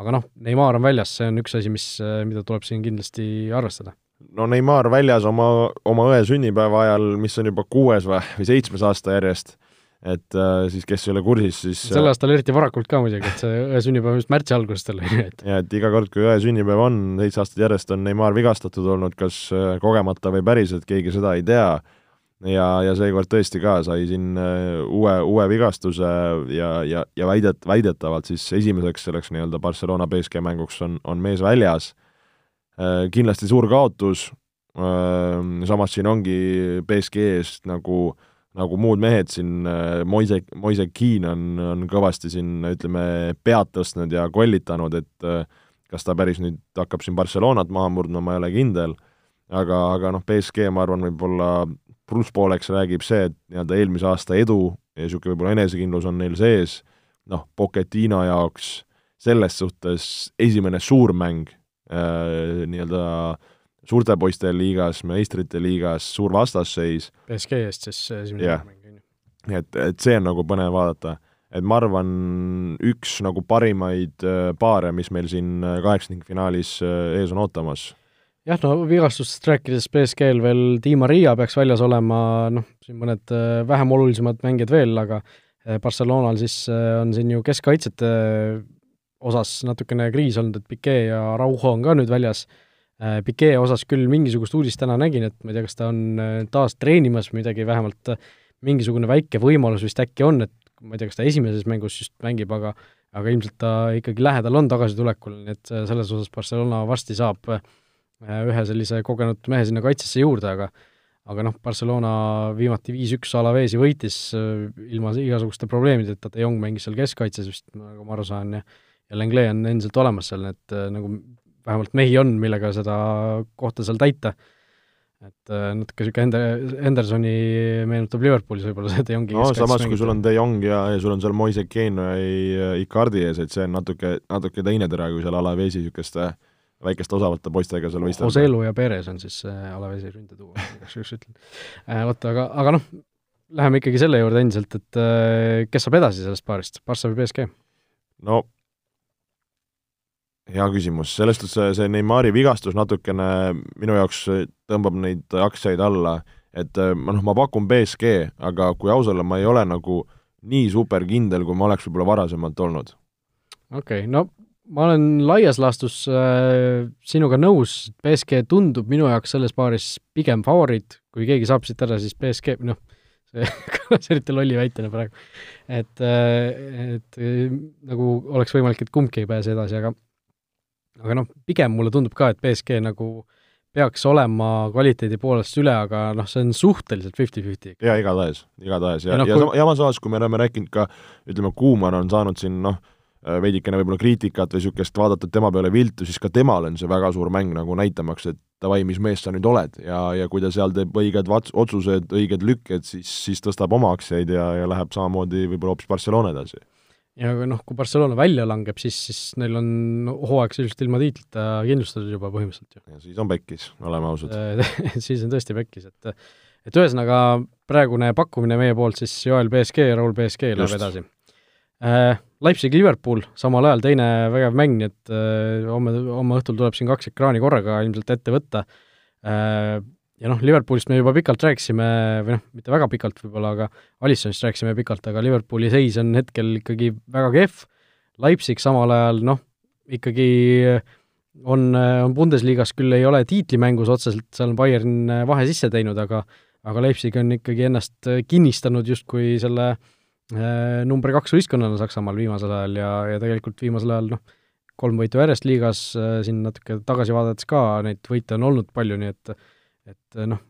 aga noh, Neimar on väljas, see on üks asi, mis, mida tuleb siin kindlasti arvestada. No Neimar väljas oma, oma õe sünnipäeva ajal, mis on juba kuues või, või seitsmes aasta järjest, et äh, siis kes ei ole kursis, siis sel aastal eriti varakult ka muidugi, et see õe sünnipäev on just märtsi alguses tal, on ju, et ja et iga kord, kui õe sünnipäev on, seitse aastat järjest on Neimar vigastatud olnud, kas äh, kogemata või päriselt, keegi seda ei tea, ja, ja seekord tõesti ka sai siin äh, uue, uue vigastuse ja, ja, ja väidet-, väidetavalt siis esimeseks selleks nii-öelda Barcelona BSG mänguks on, on mees väljas. Äh, kindlasti suur kaotus, äh, samas siin ongi BSG eest nagu, nagu muud mehed siin, äh, Moise, Moise Keane on, on kõvasti siin ütleme, pead tõstnud ja kollitanud, et kas ta päris nüüd hakkab siin Barcelonat maha murdma, ma ei ole kindel, aga, aga noh, BSG ma arvan, võib-olla plusspooleks räägib see, et nii-öelda eelmise aasta edu ja niisugune võib-olla enesekindlus on neil sees, noh, Pochettino jaoks selles suhtes esimene suur mäng Äh, nii-öelda suurte poiste liigas, meistrite liigas suur vastasseis. BSG eest siis esimene yeah. mäng, on ju. nii et, et see on nagu põnev vaadata. et ma arvan, üks nagu parimaid äh, paare, mis meil siin äh, kaheksandikfinaalis ees on ootamas. jah, no vigastustest rääkides BSG-l veel Di Maria peaks väljas olema, noh, siin mõned vähem olulisemad mängijad veel, aga Barcelonal siis on siin ju keskkaitsjate osas natukene kriis olnud, et Piquet ja Rauho on ka nüüd väljas. Äh, Piquet osas küll mingisugust uudist täna nägin, et ma ei tea, kas ta on äh, taas treenimas midagi, vähemalt äh, mingisugune väike võimalus vist äkki on, et ma ei tea, kas ta esimeses mängus just mängib, aga aga ilmselt ta ikkagi lähedal on tagasitulekul, nii et selles osas Barcelona varsti saab ühe sellise kogenud mehe sinna kaitsesse juurde, aga aga noh, Barcelona viimati viis-üks Alavesi võitis ilma igasuguste probleemideta, De Jong mängis seal keskkaitses vist, nagu ma aru saan, ja ja Langley on endiselt olemas seal, et äh, nagu vähemalt mehi on, millega seda kohta seal täita. et äh, natuke niisugune Ender-, Hendersoni meenutab Liverpoolis võib-olla see De Jongi no samas, kui sul on De Jong ja, ja sul on seal Moise Keino ja Icardi ees, et see on natuke, natuke teine tera, kui seal Alavesi niisuguste väikeste osavate poistega seal võistelda. Oselu ja Perez on siis Alavesi ründetuua, igaks juhuks ütlen. Äh, oota, aga, aga noh, läheme ikkagi selle juurde endiselt, et kes saab edasi sellest paarist, Barca või BSG? no hea küsimus, selles suhtes see, Neimari vigastus natukene minu jaoks tõmbab neid aktsiaid alla, et äh, noh, ma pakun BSG, aga kui aus olla, ma ei ole nagu nii super kindel, kui ma oleks võib-olla varasemalt olnud. okei okay,, no ma olen laias laastus äh, sinuga nõus, BSG tundub minu jaoks selles paaris pigem favoriit, kui keegi saab siit ära, siis BSG, noh, see kõlas eriti lolli väitena praegu. et, äh, et nagu oleks võimalik, et kumbki ei pääse edasi, aga aga noh, pigem mulle tundub ka, et BSG nagu peaks olema kvaliteedi poolest üle, aga noh, see on suhteliselt fifty-fifty. jaa, igatahes, igatahes ja, ja, no, ja, kui... ja samas osas, kui me oleme rääkinud ka, ütleme, Kuuman on saanud siin noh, veidikene võib-olla kriitikat või niisugust vaadatud tema peale viltu, siis ka temal on see väga suur mäng nagu näitamaks, et davai, mis mees sa nüüd oled. Ja, ja kui ta seal teeb õiged vats-, otsused, õiged lükked, siis, siis tõstab oma aktsiaid ja, ja läheb samamoodi võib-olla hoopis Barcelona edasi ja noh, kui Barcelona välja langeb, siis, siis neil on hooaeg sisuliselt ilma tiitlita kindlustatud juba põhimõtteliselt ju. ja siis on pekkis, oleme ausad siis on tõesti pekkis, et et ühesõnaga, praegune pakkumine meie poolt siis Joel BSG ja Raul BSG läheb edasi äh,. Leipzig-Liverpool, samal ajal teine vägev mäng, nii et äh, homme, homme õhtul tuleb siin kaks ekraani korraga ilmselt ette võtta äh, ja noh, Liverpoolist me juba pikalt rääkisime, või noh, mitte väga pikalt võib-olla, aga Alissonist rääkisime pikalt, aga Liverpooli seis on hetkel ikkagi väga kehv, Leipzig samal ajal noh, ikkagi on, on Bundesliga-s küll ei ole tiitlimängus otseselt, seal on Bayern vahe sisse teinud, aga aga Leipzig on ikkagi ennast kinnistanud justkui selle äh, number kaks võistkonnana Saksamaal viimasel ajal ja, ja tegelikult viimasel ajal noh, kolm võitu järjest liigas äh,, siin natuke tagasi vaadates ka neid võite on olnud palju, nii et et eh, noh,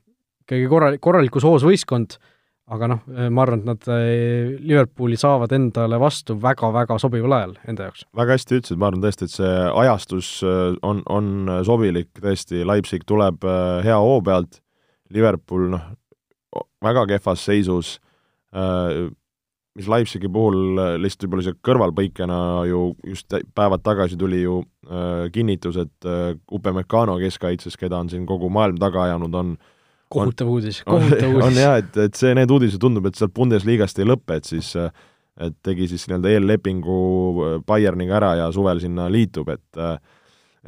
ikkagi korralik, korralikus hoos võistkond, aga noh, eh, ma arvan, et nad eh, Liverpooli saavad endale vastu väga-väga sobival ajal enda jaoks. väga hästi ütlesid, ma arvan tõesti, et see ajastus on, on sobilik, tõesti, Leipzig tuleb hea hoo pealt, Liverpool noh, väga kehvas seisus, mis Leipzigi puhul lihtsalt võib-olla see kõrvalpõikena ju just päevad tagasi tuli ju äh, kinnitus, et äh, Upamecano keskkaitses, keda on siin kogu maailm taga ajanud, on kohutav uudis, kohutav uudis. on jah, et, et see, need uudised tundub, et sealt Bundesliga-st ei lõpe, et siis et tegi siis nii-öelda eellepingu äh, Bayerniga ära ja suvel sinna liitub, et äh,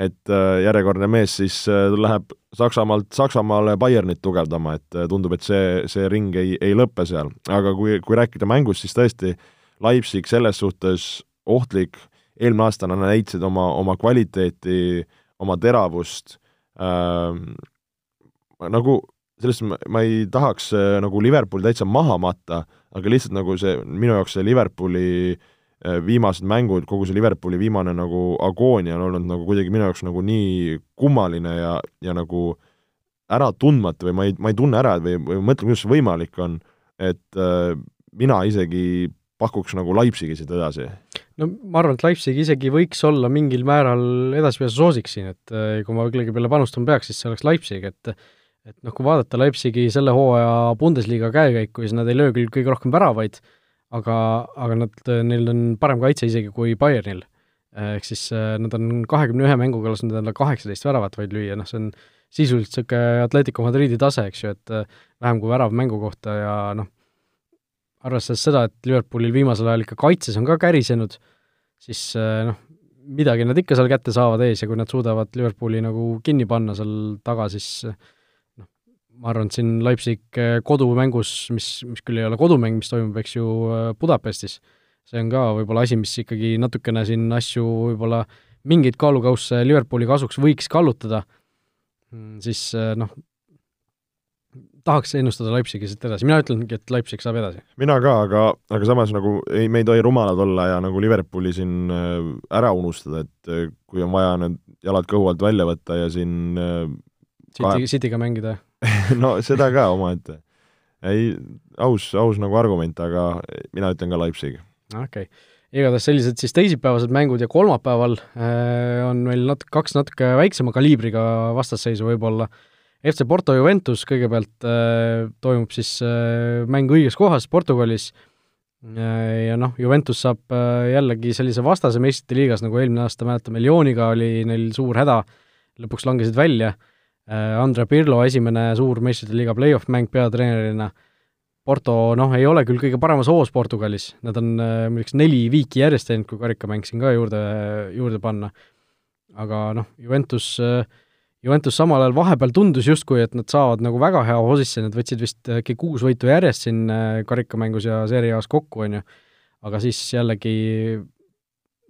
et järjekordne mees siis läheb Saksamaalt Saksamaale Bayernit tugevdama, et tundub, et see, see ring ei, ei lõppe seal. aga kui, kui rääkida mängust, siis tõesti Leipzig selles suhtes ohtlik, eelmine aasta nad näitasid oma, oma kvaliteeti, oma teravust äh,, nagu sellest ma, ma ei tahaks äh, nagu Liverpooli täitsa maha matta, aga lihtsalt nagu see, minu jaoks see Liverpooli äh, viimased mängud, kogu see Liverpooli viimane nagu agoonia on olnud nagu kuidagi minu jaoks nagu nii kummaline ja, ja nagu äratundmatu või ma ei, ma ei tunne ära või, või mõtlen, kuidas see võimalik on, et äh, mina isegi pakuks nagu Leipzigi siit edasi. no ma arvan, et Leipzig isegi võiks olla mingil määral edasipääsu soosiks siin, et äh, kui ma kellegi peale panustama peaks, siis see oleks Leipzig, et et noh, kui vaadata Leipzigi selle hooaja Bundesliga käekäiku, siis nad ei löö küll kõige rohkem väravaid, aga, aga nad, neil on parem kaitse isegi kui Bayernil. ehk siis äh, nad on kahekümne ühe mänguga lasknud endale kaheksateist väravat vaid lüüa, noh see on sisuliselt niisugune Atletico Madridi tase, eks ju, et äh, vähem kui värav mängu kohta ja noh, arvestades seda, et Liverpoolil viimasel ajal ikka kaitses on ka kärisenud, siis äh, noh, midagi nad ikka seal kätte saavad ees ja kui nad suudavad Liverpooli nagu kinni panna seal taga, siis ma arvan, et siin Leipzig äh, kodumängus, mis, mis küll ei ole kodumäng, mis toimub, eks ju, äh, Budapestis, see on ka võib-olla asi, mis ikkagi natukene siin asju võib-olla mingeid kaalukausse Liverpooli kasuks võiks kallutada, mm, siis äh, noh, tahaks ennustada Leipzigi siit edasi, mina ütlengi, et Leipzig saab edasi. mina ka, aga, aga samas nagu ei, me ei tohi rumalad olla ja nagu Liverpooli siin ära unustada, et kui on vaja need jalad kõhu alt välja võtta ja siin City, Cityga mängida no seda ka omaette. ei, aus, aus nagu argument, aga mina ütlen ka Leipzig. okei okay., igatahes sellised siis teisipäevased mängud ja kolmapäeval äh, on meil natuke, kaks natuke väiksema kaliibriga vastasseisu võib-olla. FC Porto Juventus kõigepealt äh, toimub siis äh, mäng õiges kohas Portugalis äh, ja noh, Juventus saab äh, jällegi sellise vastase meistrite liigas, nagu eelmine aasta mäletame, Lyoniga oli neil suur häda, lõpuks langesid välja Äh, Andre Pirlo esimene suur meistrite liiga play-off mäng peatreenerina, Porto noh, ei ole küll kõige paremas hoos Portugalis, nad on äh, muideks neli viiki järjest teinud, kui karikamäng siin ka juurde, juurde panna. aga noh, Juventus, äh, Juventus samal ajal vahepeal tundus justkui, et nad saavad nagu väga hea hosisse, nad võtsid vist äkki kuus võitu järjest siin karikamängus ja Serie A-s kokku, on ju, aga siis jällegi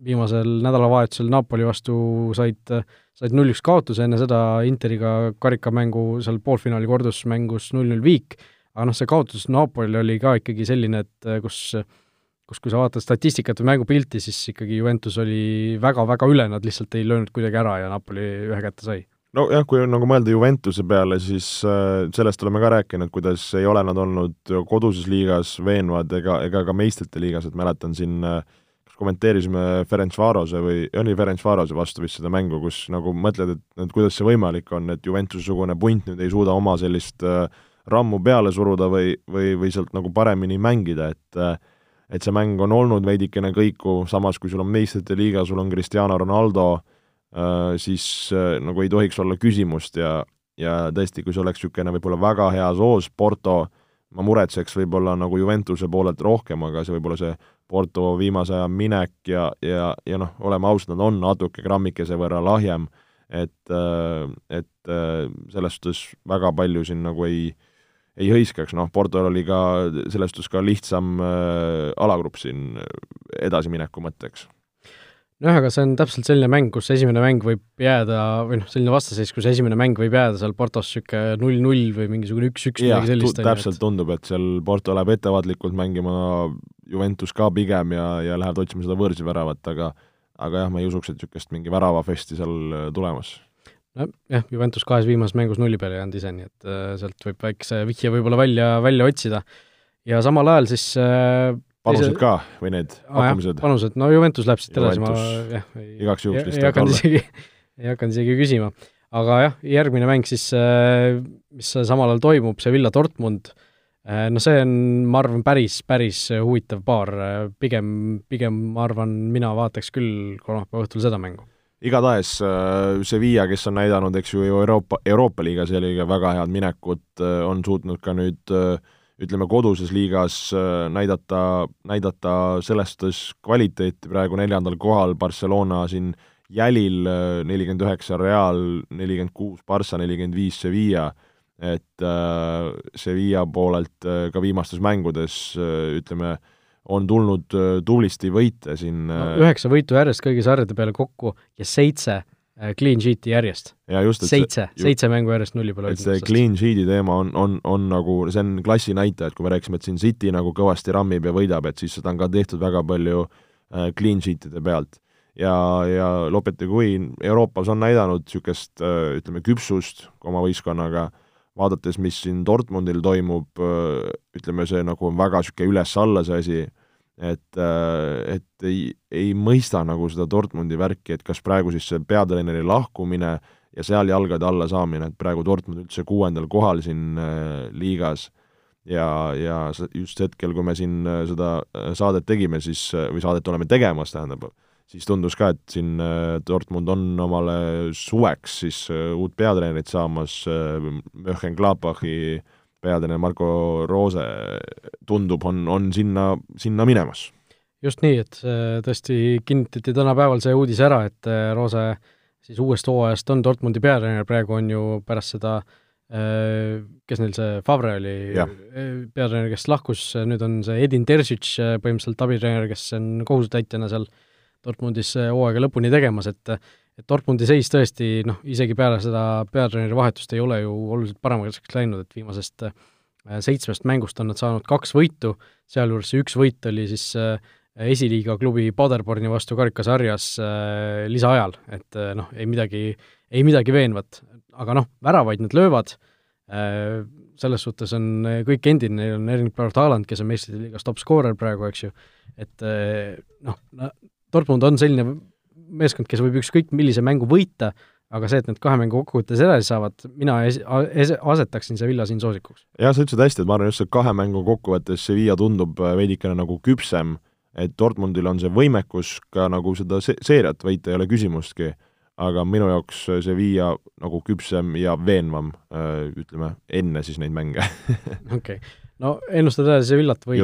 viimasel nädalavahetusel Napoli vastu said, said null-üks kaotuse, enne seda Interiga karikamängu seal poolfinaali kordusmängus null-null viik, aga noh, see kaotus Napolil oli ka ikkagi selline, et kus kus, kui sa vaatad statistikat või mängupilti, siis ikkagi Juventus oli väga-väga üle, nad lihtsalt ei löönud kuidagi ära ja Napoli ühe kätte sai. Nojah, kui nagu mõelda Juventuse peale, siis äh, sellest oleme ka rääkinud, kuidas ei ole nad olnud koduses liigas veenvad ega, ega ka meistrite liigas, et mäletan siin äh, kommenteerisime Ferenc Varose või, oli Ferenc Varose vastu vist seda mängu, kus nagu mõtled, et, et kuidas see võimalik on, et Juventuse-sugune punt nüüd ei suuda oma sellist äh, rammu peale suruda või, või, või sealt nagu paremini mängida, et äh, et see mäng on olnud veidikene kõikuv, samas kui sul on meistrite liiga, sul on Cristiano Ronaldo äh,, siis äh, nagu ei tohiks olla küsimust ja, ja tõesti, kui see oleks niisugune võib-olla väga hea soos, Porto, ma muretseks võib-olla nagu Juventuse poolelt rohkem, aga see võib-olla see Porto viimase aja minek ja, ja, ja noh, oleme ausad, nad on natuke grammikese võrra lahjem, et, äh, et äh, selles suhtes väga palju siin nagu ei, ei hõiskaks, noh, Portol oli ka selles suhtes ka lihtsam äh, alagrupp siin edasimineku mõtteks nojah, aga see on täpselt selline mäng, kus esimene mäng võib jääda, või noh, selline vastaseis, kus esimene mäng võib jääda seal Portos niisugune null-null või mingisugune üks-üks, midagi sellist. täpselt et... tundub, et seal Porto läheb ettevaatlikult mängima, Juventus ka pigem ja, ja lähevad otsima seda võõrsiväravat, aga aga jah, ma ei usuks, et niisugust mingi väravafesti seal äh, tulemas. nojah, Juventus kahes viimases mängus nulli peale jäänud ise, nii et äh, sealt võib väikse vihje võib-olla välja, välja otsida. ja samal ajal siis äh, panused ka või need pakkumised? panused, no Juventus läheb siit edasi, ma jah, igaks juhuks lihtsalt ei hakanud isegi, ei hakanud isegi küsima. aga jah, järgmine mäng siis, äh, mis samal ajal toimub, see Villa Dortmund, äh, no see on, ma arvan, päris, päris huvitav paar, pigem, pigem ma arvan, mina vaataks küll kolmapäeva õhtul seda mängu. Igatahes äh, Sevilla, kes on näidanud, eks ju, Euroopa, Euroopa liigas jällegi väga head minekut, on suutnud ka nüüd äh, ütleme, koduses liigas äh, näidata, näidata selles suhtes kvaliteeti. Praegu neljandal kohal, Barcelona siin jälil nelikümmend üheksa Real, nelikümmend kuus Barca, nelikümmend viis Sevilla, et äh, Sevilla poolelt äh, ka viimastes mängudes äh, ütleme, on tulnud äh, tublisti võite siin no, äh, üheksa võitu järjest kõigi sarjade peale kokku ja seitse äh, clean sheet'i järjest. seitse, seitse mängu järjest nulli peale et see clean sheet'i teema on, on, on nagu, see on klassi näitaja, et kui me rääkisime, et siin City nagu kõvasti rammib ja võidab, et siis seda on ka tehtud väga palju äh, clean sheet'ide pealt. ja, ja Lopetegui Euroopas on näidanud niisugust äh, ütleme, küpsust oma võistkonnaga, vaadates, mis siin Dortmundil toimub, ütleme, see nagu on väga niisugune üles-alla see asi, et, et ei, ei mõista nagu seda Dortmundi värki, et kas praegu siis see peatreeneri lahkumine ja seal jalgade alla saamine, et praegu Dortmund üldse kuuendal kohal siin äh, liigas ja, ja just hetkel, kui me siin äh, seda äh, saadet tegime, siis, või saadet oleme tegemas, tähendab, siis tundus ka, et siin äh, Dortmund on omale suveks siis äh, uut peatreenerit saamas, Mönchengladbachi peatreener Marko Roose tundub, on, on sinna, sinna minemas. just nii, et äh, tõesti kinnitati tänapäeval see uudis ära, et äh, Roose siis uuest hooajast on Dortmundi peatreener, praegu on ju pärast seda äh, kes neil see, Favre oli peatreener, kes lahkus, nüüd on see Edin Terzic põhimõtteliselt abitreener, kes on kohusetäitjana seal Dortmundis hooaega lõpuni tegemas, et et Dortmundi seis tõesti noh, isegi peale seda peatreeneri vahetust ei ole ju oluliselt paremaks läinud, et viimasest äh, seitsmest mängust on nad saanud kaks võitu, sealjuures see üks võit oli siis äh, esiliiga klubi Paderborni vastu karikasarjas äh, lisaajal, et noh, ei midagi, ei midagi veenvat, aga noh, väravaid nad löövad selles suhtes on kõik endine, neil on Erling Braut Haaland, kes on meistrite liigas top skoorer praegu, eks ju, et noh, Dortmund on selline meeskond, kes võib ükskõik millise mängu võita, aga see, et need kahe mängu kokkuvõttes edasi saavad, mina es-, es-, asetaksin Sevilla siin soosikuks. jah, sa ütlesid hästi, et ma arvan just see kahe mängu kokkuvõttes Sevilla tundub äh, veidikene nagu küpsem, et Dortmundil on see võimekus ka nagu seda se-, seeriat võita, ei ole küsimustki, aga minu jaoks Sevilla nagu küpsem ja veenvam, ütleme, enne siis neid mänge. okei okay., no ennustad edasi Sevillat või?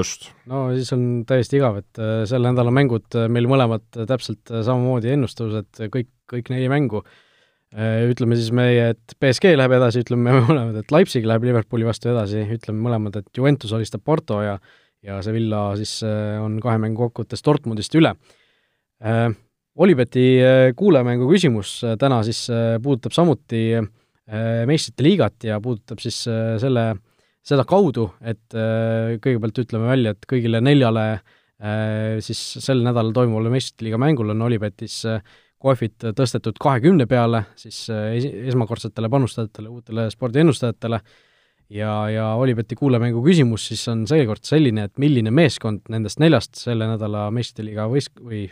no siis on täiesti igav, et äh, selle nädala mängud äh, meil mõlemad äh, täpselt äh, samamoodi ennustused, kõik, kõik neli mängu. Ütleme siis meie, et BSG läheb edasi, ütleme me mõlemad, et Leipzig läheb Liverpooli vastu edasi, ütleme mõlemad, et Juventus alistab Porto ja ja Sevilla siis äh, on kahe mängu kokkuvõttes Dortmundist üle. Olibeti kuulajamängu küsimus äh, täna siis äh, puudutab samuti meistrite liigat ja puudutab siis selle, seda kaudu, et kõigepealt ütleme välja, et kõigile neljale siis sel nädalal toimuvale meistrite liiga mängul on Olipetis kohvid tõstetud kahekümne peale, siis esi-, esmakordsetele panustajatele, uutele spordiennustajatele, ja, ja Olibeti kuulajamängu küsimus siis on seekord selline, et milline meeskond nendest neljast selle nädala meistrite liiga võis-, või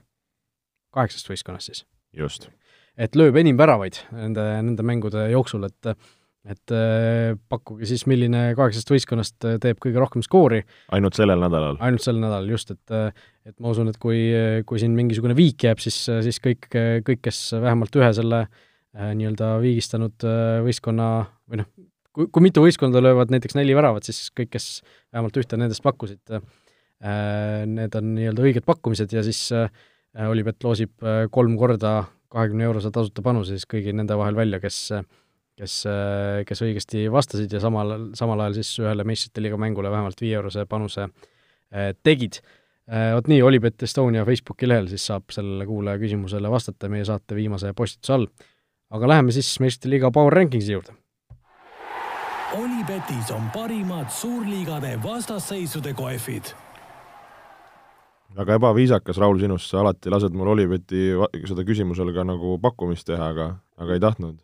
kaheksast võistkonnast siis? just. et lööb enim väravaid nende, nende mängude jooksul, et et äh, pakkuge siis, milline kaheksast võistkonnast teeb kõige rohkem skoori. ainult sellel nädalal? ainult sel nädalal, just, et et ma usun, et kui, kui siin mingisugune viik jääb, siis, siis kõik, kõik, kes vähemalt ühe selle äh, nii-öelda viigistanud äh, võistkonna või noh, kui, kui mitu võistkonda löövad näiteks neli väravat, siis kõik, kes vähemalt ühte nendest pakkusid äh,, need on nii-öelda õiged pakkumised ja siis äh, Olipet loosib äh, kolm korda kahekümne eurose tasuta panuse siis kõigi nende vahel välja, kes kes, kes õigesti vastasid ja samal, samal ajal siis ühele meistrite liiga mängule vähemalt viie-eurose panuse tegid. Vot nii, Olipet Estonia Facebooki lehel siis saab sellele kuulaja küsimusele vastata meie saate viimase postituse all. aga läheme siis meistrite liiga Power Rankingsi juurde. Olipetis on parimad suurliigade vastasseisude kohvid väga ebaviisakas, Raul, sinust, sa alati lased mul Oliveti seda küsimusele ka nagu pakkumist teha, aga, aga ei tahtnud.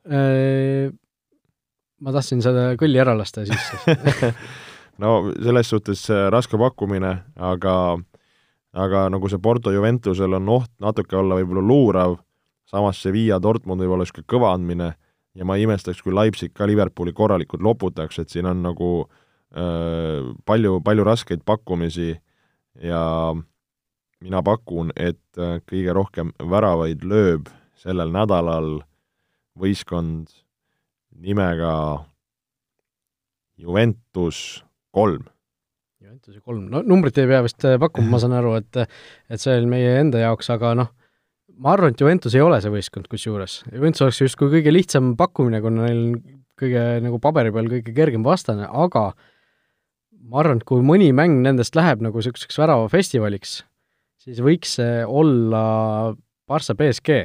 Ma tahtsin seda kõlli ära lasta siis no selles suhtes raske pakkumine, aga aga nagu see Porto Juventusel on oht natuke olla võib-olla luurav, samas Sevilla Dortmund võib olla niisugune kõva andmine ja ma ei imestaks, kui Leipzig ka Liverpooli korralikult loputaks, et siin on nagu äh, palju, palju raskeid pakkumisi ja mina pakun, et kõige rohkem väravaid lööb sellel nädalal võistkond nimega Juventus kolm. Juventuse kolm, no numbrit ei pea vist pakkuma, ma saan aru, et et see oli meie enda jaoks, aga noh, ma arvan, et Juventus ei ole see võistkond kusjuures. Juventus oleks justkui kõige lihtsam pakkumine, kuna neil on kõige nagu paberi peal kõige kergem vastane, aga ma arvan, et kui mõni mäng nendest läheb nagu niisuguseks väravafestivaliks, siis võiks see olla Barca BSG.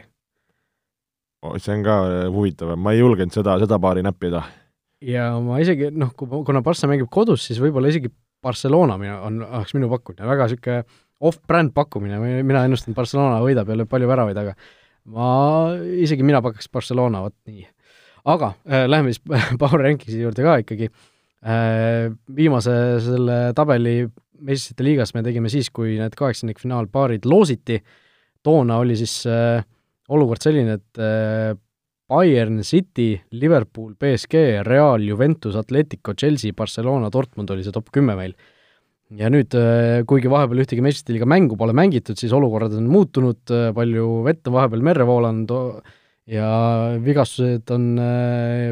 See on ka huvitav, ma ei julgenud seda, seda paari näppida. ja ma isegi noh, kuna Barca mängib kodus, siis võib-olla isegi Barcelona mina, on, oleks minu pakkumine, väga niisugune off-brand pakkumine, mina ennustan, Barcelona võidab ja lööb palju väravaid, aga ma, isegi mina pakuks Barcelona, vot nii. aga äh, läheme siis Power Rankingsi juurde ka ikkagi äh,. Viimase selle tabeli meistrite liigas me tegime siis, kui need kaheksandikfinaalpaarid loositi, toona oli siis äh, olukord selline, et äh, Bayern City, Liverpool, BSG, Real, Juventus, Atletico, Chelsea, Barcelona, Dortmund oli see top kümme meil ja nüüd, äh, kuigi vahepeal ühtegi meistrite liiga mängu pole mängitud, siis olukorrad on muutunud, äh, palju vett on vahepeal merre voolanud ja vigastused on,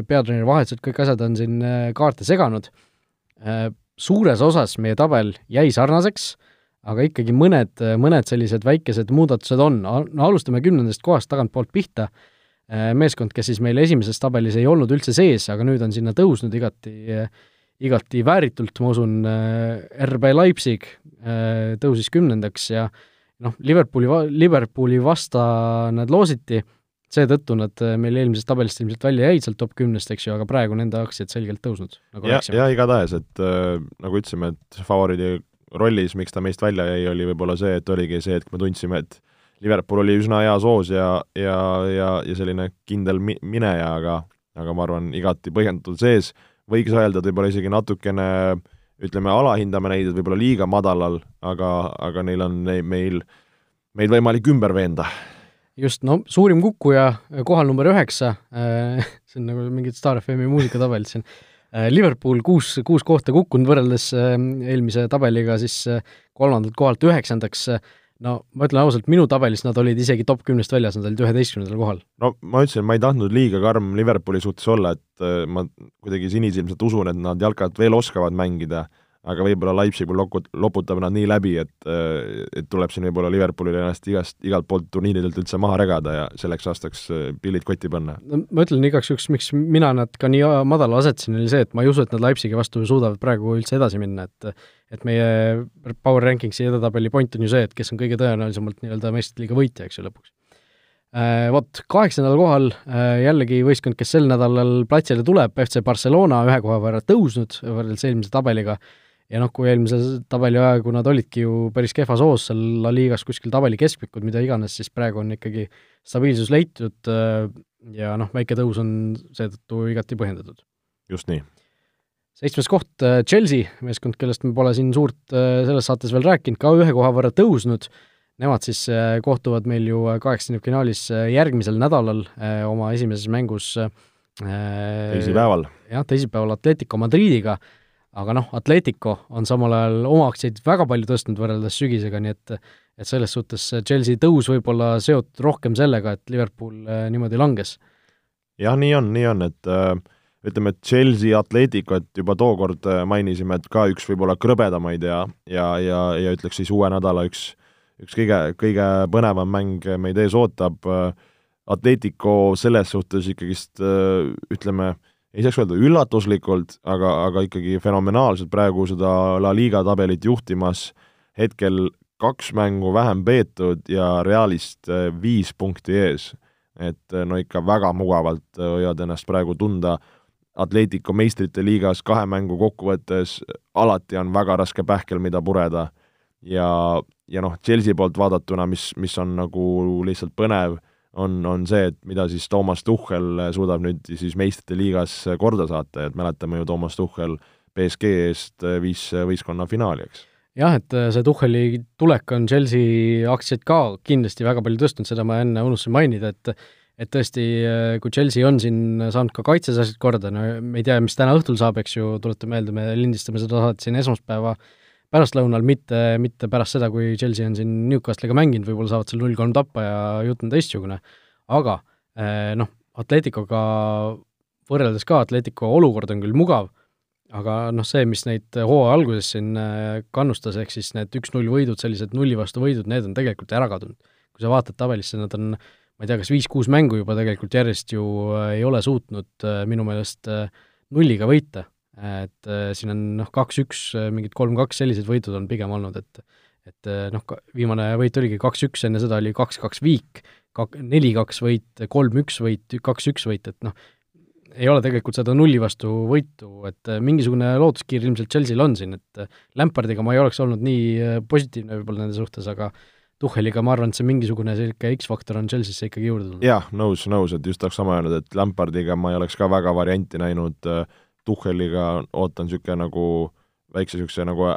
peatreeneri vahetused, kõik asjad on siin kaarte seganud. Suures osas meie tabel jäi sarnaseks, aga ikkagi mõned, mõned sellised väikesed muudatused on, no alustame kümnendast kohast tagantpoolt pihta, meeskond, kes siis meil esimeses tabelis ei olnud üldse sees, aga nüüd on sinna tõusnud igati äh, igati vääritult, ma usun, äh, RB Leipzig äh, tõusis kümnendaks ja noh, Liverpooli, Liverpooli vasta nad loositi, seetõttu nad äh, meil eelmisest tabelist ilmselt välja jäid sealt top kümnest, eks ju, aga praegu nende aktsiad selgelt tõusnud, nagu ja, ja igatahes, et äh, nagu ütlesime, et favoriidi rollis, miks ta meist välja jäi, oli võib-olla see, et oligi see hetk, me tundsime, et Liverpool oli üsna hea soos ja, ja, ja, ja selline kindel mi-, mineja, aga aga ma arvan, igati põhjendatud sees võiks öelda, et võib-olla isegi natukene ütleme, alahindame neid, et võib-olla liiga madalal, aga, aga neil on neid, meil, meid võimalik ümber veenda. just, no suurim kukkuja, kohal number üheksa see on nagu mingid Star FM-i muusikatabelid siin Liverpool kuus, kuus kohta kukkunud võrreldes äh, eelmise tabeliga siis äh, kolmandalt kohalt üheksandaks äh, no ma ütlen ausalt, minu tabelis nad olid isegi top kümnest väljas, nad olid üheteistkümnendal kohal. no ma ütlesin, ma ei tahtnud liiga karm Liverpooli suhtes olla, et äh, ma kuidagi sinisilmselt usun, et nad jalkat veel oskavad mängida, aga võib-olla Leipzig lokut-, loputab nad nii läbi, et, äh, et tuleb siin võib-olla Liverpoolil ennast igast, igalt poolt turniiridelt üldse maha regada ja selleks aastaks äh, pillid kotti panna. no ma ütlen igaks juhuks, miks mina nad ka nii madala asetasin, oli see, et ma ei usu, et nad Leipzigi vastu suudavad praegu üldse edasi minna, et et meie Power Rankingsi edetabeli point on ju see, et kes on kõige tõenäolisemalt nii-öelda meistrite liiga võitja, eks ju, lõpuks. Äh, vot, kaheksandal kohal jällegi võistkond, kes sel nädalal platsile tuleb, FC Barcelona ühe koha võrra tõusnud võrreldes eelmise tabeliga, ja noh, kui eelmise tabeli aegu nad olidki ju päris kehvas hoos seal La Ligas kuskil tabeli keskmikud, mida iganes, siis praegu on ikkagi stabiilsus leitud äh, ja noh, väike tõus on seetõttu igati põhjendatud. just nii seitsmes koht äh, Chelsea, meeskond, kellest me pole siin suurt äh, selles saates veel rääkinud, ka ühe koha võrra tõusnud, nemad siis kohtuvad meil ju kaheksakümnendfinaalis järgmisel nädalal oma esimeses mängus teisipäeval. jah, teisipäeval Atletico Madridiga, aga noh, Atletico on samal ajal oma aktsiaid väga palju tõstnud võrreldes sügisega, nii et et selles suhtes Chelsea tõus võib olla seotud rohkem sellega, et Liverpool niimoodi langes. jah, nii on, nii on, et äh ütleme, et Chelsea Atleticut juba tookord äh, mainisime, et ka üks võib-olla krõbedamaid ja, ja, ja, ja ütleks siis uue nädala üks, üks kõige, kõige põnevam mäng meid ees ootab. Äh, Atletico selles suhtes ikkagist äh, ütleme, ei saaks öelda üllatuslikult, aga, aga ikkagi fenomenaalselt praegu seda La Liga tabelit juhtimas, hetkel kaks mängu vähem peetud ja Realist viis punkti ees. et no ikka väga mugavalt hoiavad ennast praegu tunda Atletico meistrite liigas kahe mängu kokkuvõttes alati on väga raske pähkel, mida pureda. ja, ja noh, Chelsea poolt vaadatuna, mis, mis on nagu lihtsalt põnev, on, on see, et mida siis Toomas Tuhhel suudab nüüd siis meistrite liigas korda saata, et mäletame ju Toomas Tuhhel BSG eest viis võistkonna finaali, eks. Jah, et see Tuhheli tulek on Chelsea aktsiaid ka kindlasti väga palju tõstnud, seda ma enne unustasin mainida, et et tõesti, äh, kui Chelsea on siin saanud ka kaitses asjad korda, no me ei tea, mis täna õhtul saab, eks ju, tuletan meelde, me lindistame seda saadet siin esmaspäeva pärastlõunal, mitte, mitte pärast seda, kui Chelsea on siin Newcastle'iga mänginud, võib-olla saavad seal null kolm tappa ja jutt on teistsugune. aga äh, noh, Atleticoga võrreldes ka, Atletico olukord on küll mugav, aga noh, see, mis neid hooaja alguses siin äh, kannustas, ehk siis need üks-null võidud, sellised nulli vastu võidud, need on tegelikult ära kadunud kui sa vaatad tabelisse, nad on ma ei tea, kas viis-kuus mängu juba tegelikult järjest ju ei ole suutnud minu meelest nulliga võita. Et siin on noh, kaks-üks, mingid kolm-kaks, sellised võidud on pigem olnud, et et noh, viimane võit oligi kaks-üks, enne seda oli kaks-kaks viik, kak-, neli-kaks võit, kolm-üks võit, kaks-üks võit, et noh, ei ole tegelikult seda nulli vastu võitu, et äh, mingisugune lootuskiir ilmselt Chelsea'l on siin, et äh, Lampardiga ma ei oleks olnud nii äh, positiivne võib-olla nende suhtes, aga Tuhheliga ma arvan, et see mingisugune selline X-faktor on Chelsea'sse ikkagi juurde tulnud. jah, nõus, nõus, et just oleks sama öelnud, et Lampardiga ma ei oleks ka väga varianti näinud, Tuhheliga ootan niisugune nagu väikse niisuguse nagu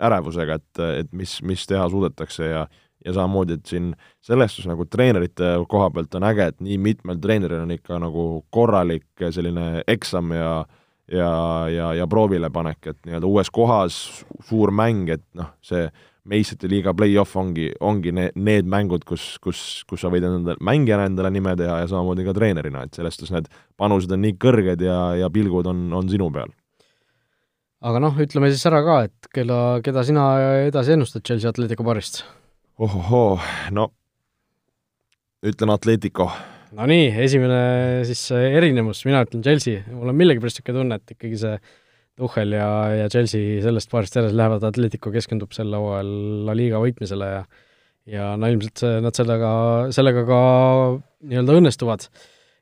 ärevusega, et, et mis, mis teha suudetakse ja ja samamoodi, et siin selles suhtes nagu treenerite koha pealt on äge, et nii mitmel treeneril on ikka nagu korralik selline eksam ja ja, ja, ja proovilepanek, et nii-öelda uues kohas suur mäng, et noh, see meistrite liiga play-off ongi, ongi ne-, need mängud, kus, kus, kus sa võid endale, mängijana endale nime teha ja samamoodi ka treenerina, et selles suhtes need panused on nii kõrged ja, ja pilgud on, on sinu peal. aga noh, ütleme siis ära ka, et kella, keda sina edasi ennustad Chelsea Atletico paarist? ohohoo, no ütlen Atletico. Nonii, esimene siis erinevus, mina ütlen Chelsea, mul on millegipärast niisugune tunne, et ikkagi see Tuhhel ja, ja Chelsea sellest paarist edasi lähevad, Atletico keskendub sel hooajal La Liga võitmisele ja ja no ilmselt see, nad sellega, sellega ka nii-öelda õnnestuvad.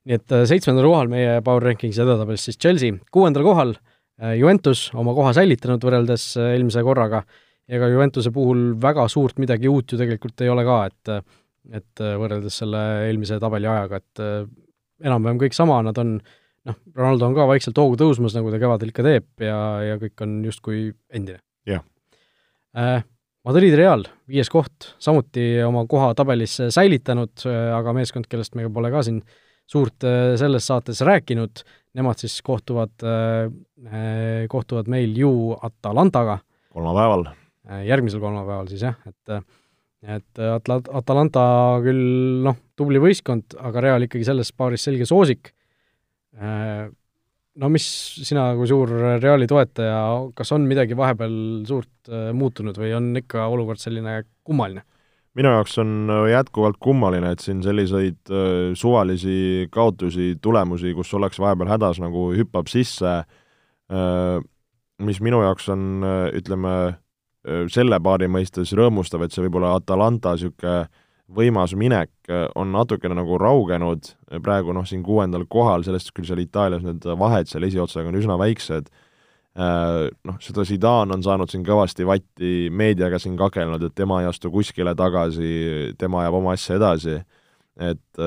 nii et äh, seitsmendal kohal meie Power Rankingis edetabelis siis Chelsea, kuuendal kohal äh, Juventus, oma koha säilitanud võrreldes äh, eelmise korraga ega Juventuse puhul väga suurt midagi uut ju tegelikult ei ole ka, et et võrreldes selle eelmise tabeli ajaga, et enam-vähem kõik sama, nad on noh, Ronaldo on ka vaikselt hoogu tõusmas, nagu ta kevadel ikka teeb ja, ja kõik on justkui endine. jah äh,. Madrid Real, viies koht, samuti oma koha tabelis säilitanud, aga meeskond, kellest me pole ka siin suurt selles saates rääkinud, nemad siis kohtuvad, kohtuvad meil ju Atalantaga. kolmapäeval Äh, järgmisel kolmapäeval siis jah, et et Atla-, Atalanta küll noh, tubli võistkond, aga Real ikkagi selles paaris selge soosik. Äh, no mis sina kui suur Reali toetaja, kas on midagi vahepeal suurt äh, muutunud või on ikka olukord selline kummaline? minu jaoks on jätkuvalt kummaline, et siin selliseid suvalisi kaotusi, tulemusi, kus ollakse vahepeal hädas, nagu hüppab sisse, mis minu jaoks on, ütleme, selle paari mõistes rõõmustav, et see võib-olla Atalanta niisugune võimas minek on natukene nagu raugenud, praegu noh, siin kuuendal kohal, sellest küll seal Itaalias need vahed seal esiotsaga on üsna väiksed, noh, seda Zidane on saanud siin kõvasti vatti meediaga siin kakelnud, et tema ei astu kuskile tagasi, tema ajab oma asja edasi, et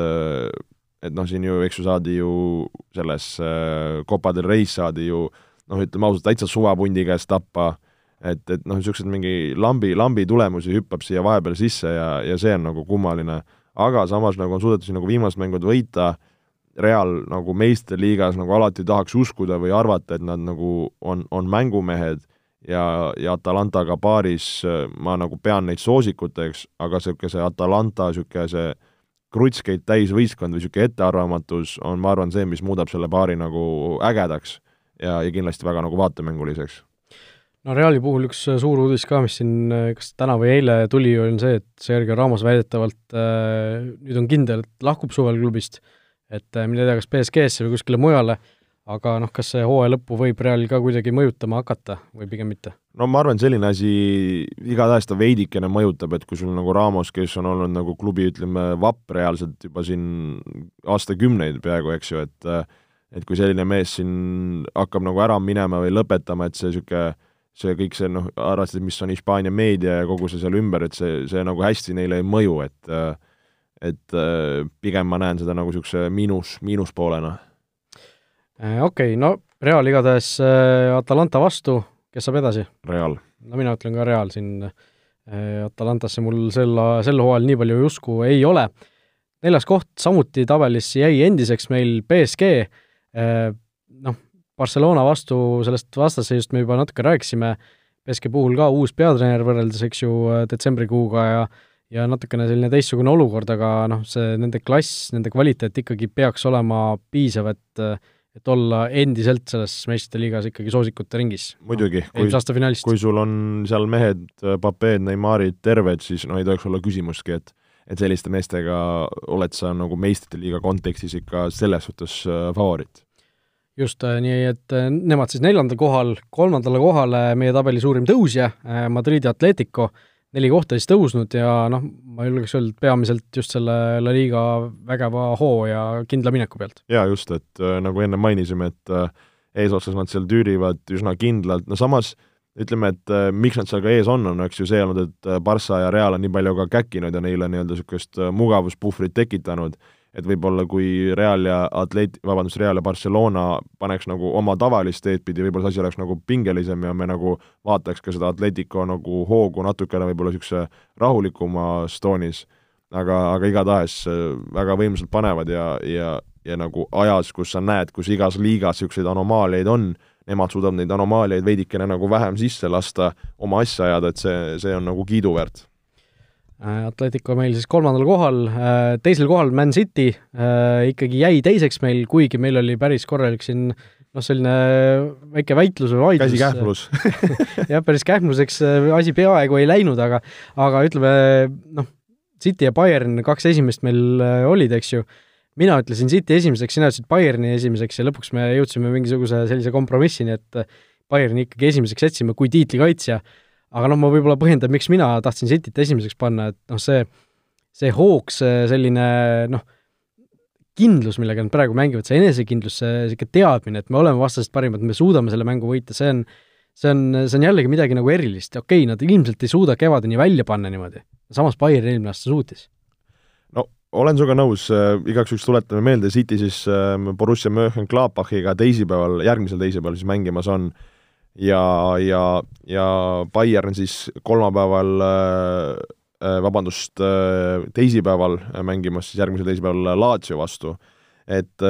et noh, siin ju, eks ju, saadi ju selles Copa del Reis saadi ju noh, ütleme ausalt, täitsa suvapundi käest tappa et, et noh, niisuguseid mingi lambi, lambi tulemusi hüppab siia vahepeal sisse ja, ja see on nagu kummaline. aga samas nagu on suudetud siin nagu viimased mängud võita, Real nagu meistriliigas nagu alati tahaks uskuda või arvata, et nad nagu on, on mängumehed ja, ja Atalantaga paaris ma nagu pean neid soosikuteks, aga niisugune see Atalanta niisugune see krutskeid täis võistkond või niisugune ettearvamatus on, ma arvan, see, mis muudab selle paari nagu ägedaks ja, ja kindlasti väga nagu vaatemänguliseks no Reali puhul üks äh, suur uudis ka, mis siin äh, kas täna või eile tuli, on see, et Sergio Ramos väidetavalt äh, nüüd on kindel, et lahkub suvel klubist, et äh, mine tea, kas BSG-sse või kuskile mujale, aga noh, kas see hooaja lõppu võib Reali ka kuidagi mõjutama hakata või pigem mitte? no ma arvan, selline asi igatahes ta veidikene mõjutab, et kui sul nagu Ramos, kes on olnud nagu klubi, ütleme, vapp reaalselt juba siin aastakümneid peaaegu, eks ju, et et kui selline mees siin hakkab nagu ära minema või lõpetama, et see niisugune see kõik see noh, arvestades, mis on Hispaania meedia ja kogu see seal ümber, et see, see nagu hästi neile ei mõju, et et pigem ma näen seda nagu niisuguse miinus, miinuspoolena. Äh, okei okay,, no Real igatahes äh, Atalanta vastu, kes saab edasi? Real. no mina ütlen ka Real siin, äh, Atalantasse mul sel, sel hooajal nii palju usku ei ole. neljas koht samuti tabelis jäi endiseks meil BSG, Barcelona vastu, sellest vastasseisust me juba natuke rääkisime, Peske puhul ka uus peatreener võrreldes, eks ju, detsembrikuuga ja ja natukene selline teistsugune olukord, aga noh, see nende klass, nende kvaliteet ikkagi peaks olema piisav, et et olla endiselt selles meistrite liigas ikkagi soosikute ringis. muidugi no,, kui, kui sul on seal mehed, Papeed, Neymarid terved, siis no ei tohiks olla küsimustki, et et selliste meestega oled sa nagu meistrite liiga kontekstis ikka selles suhtes äh, favoriit? Just, äh, nii et äh, nemad siis neljandal kohal, kolmandale kohale meie tabeli suurim tõusja, Madridi Atletico, neli kohta siis tõusnud ja noh, ma julgeks öelda, et peamiselt just selle La Liga vägeva hoo ja kindla mineku pealt. jaa, just, et nagu enne mainisime, et eesotsas nad seal tüürivad üsna kindlalt, no samas äh, ütleme, et äh, miks nad seal ka ees on, on eks ju see olnud, et äh, Barca ja Real on nii palju ka käkkinud ja neile nii-öelda niisugust äh, mugavuspuhvrit tekitanud, et võib-olla kui Real ja Atlet-, vabandust, Real ja Barcelona paneks nagu oma tavalist teed pidi, võib-olla see asi oleks nagu pingelisem ja me nagu vaataks ka seda Atletico nagu hoogu natukene võib-olla niisuguse rahulikumas toonis. aga, aga igatahes väga võimsalt panevad ja, ja, ja nagu ajas, kus sa näed, kus igas liigas niisuguseid anomaaliaid on, nemad suudavad neid anomaaliaid veidikene nagu vähem sisse lasta, oma asja ajada, et see, see on nagu kiiduväärt. Äh, Atletico meil siis kolmandal kohal, äh, teisel kohal Man City äh, ikkagi jäi teiseks meil, kuigi meil oli päris korralik siin noh, selline väike väitlus või vaidlus. käsikähmlus jah, päris kähmluseks asi peaaegu ei läinud, aga aga ütleme noh, City ja Bayern, kaks esimest meil olid, eks ju, mina ütlesin City esimeseks, sina ütlesid Bayerni esimeseks ja lõpuks me jõudsime mingisuguse sellise kompromissini, et Bayerni ikkagi esimeseks jätsime kui tiitlikaitsja, aga noh, ma võib-olla põhjendan, miks mina tahtsin Cityt esimeseks panna, et noh, see, see hoogs, selline noh, kindlus, millega nad praegu mängivad, see enesekindlus, see niisugune teadmine, et me oleme vastasest parimad, me suudame selle mängu võita, see on, see on, see on jällegi midagi nagu erilist, okei okay,, nad ilmselt ei suuda kevadeni välja panna niimoodi, samas Bayern eelmine aasta suutis. Olen sinuga nõus, äh, igaks juhuks tuletame meelde, City siis äh, Borussia Mönchengladbachiga teisipäeval, järgmisel teisipäeval siis mängimas on ja, ja, ja Bayern siis kolmapäeval äh, vabandust, teisipäeval mängimas siis järgmisel teisipäeval Lazio vastu. et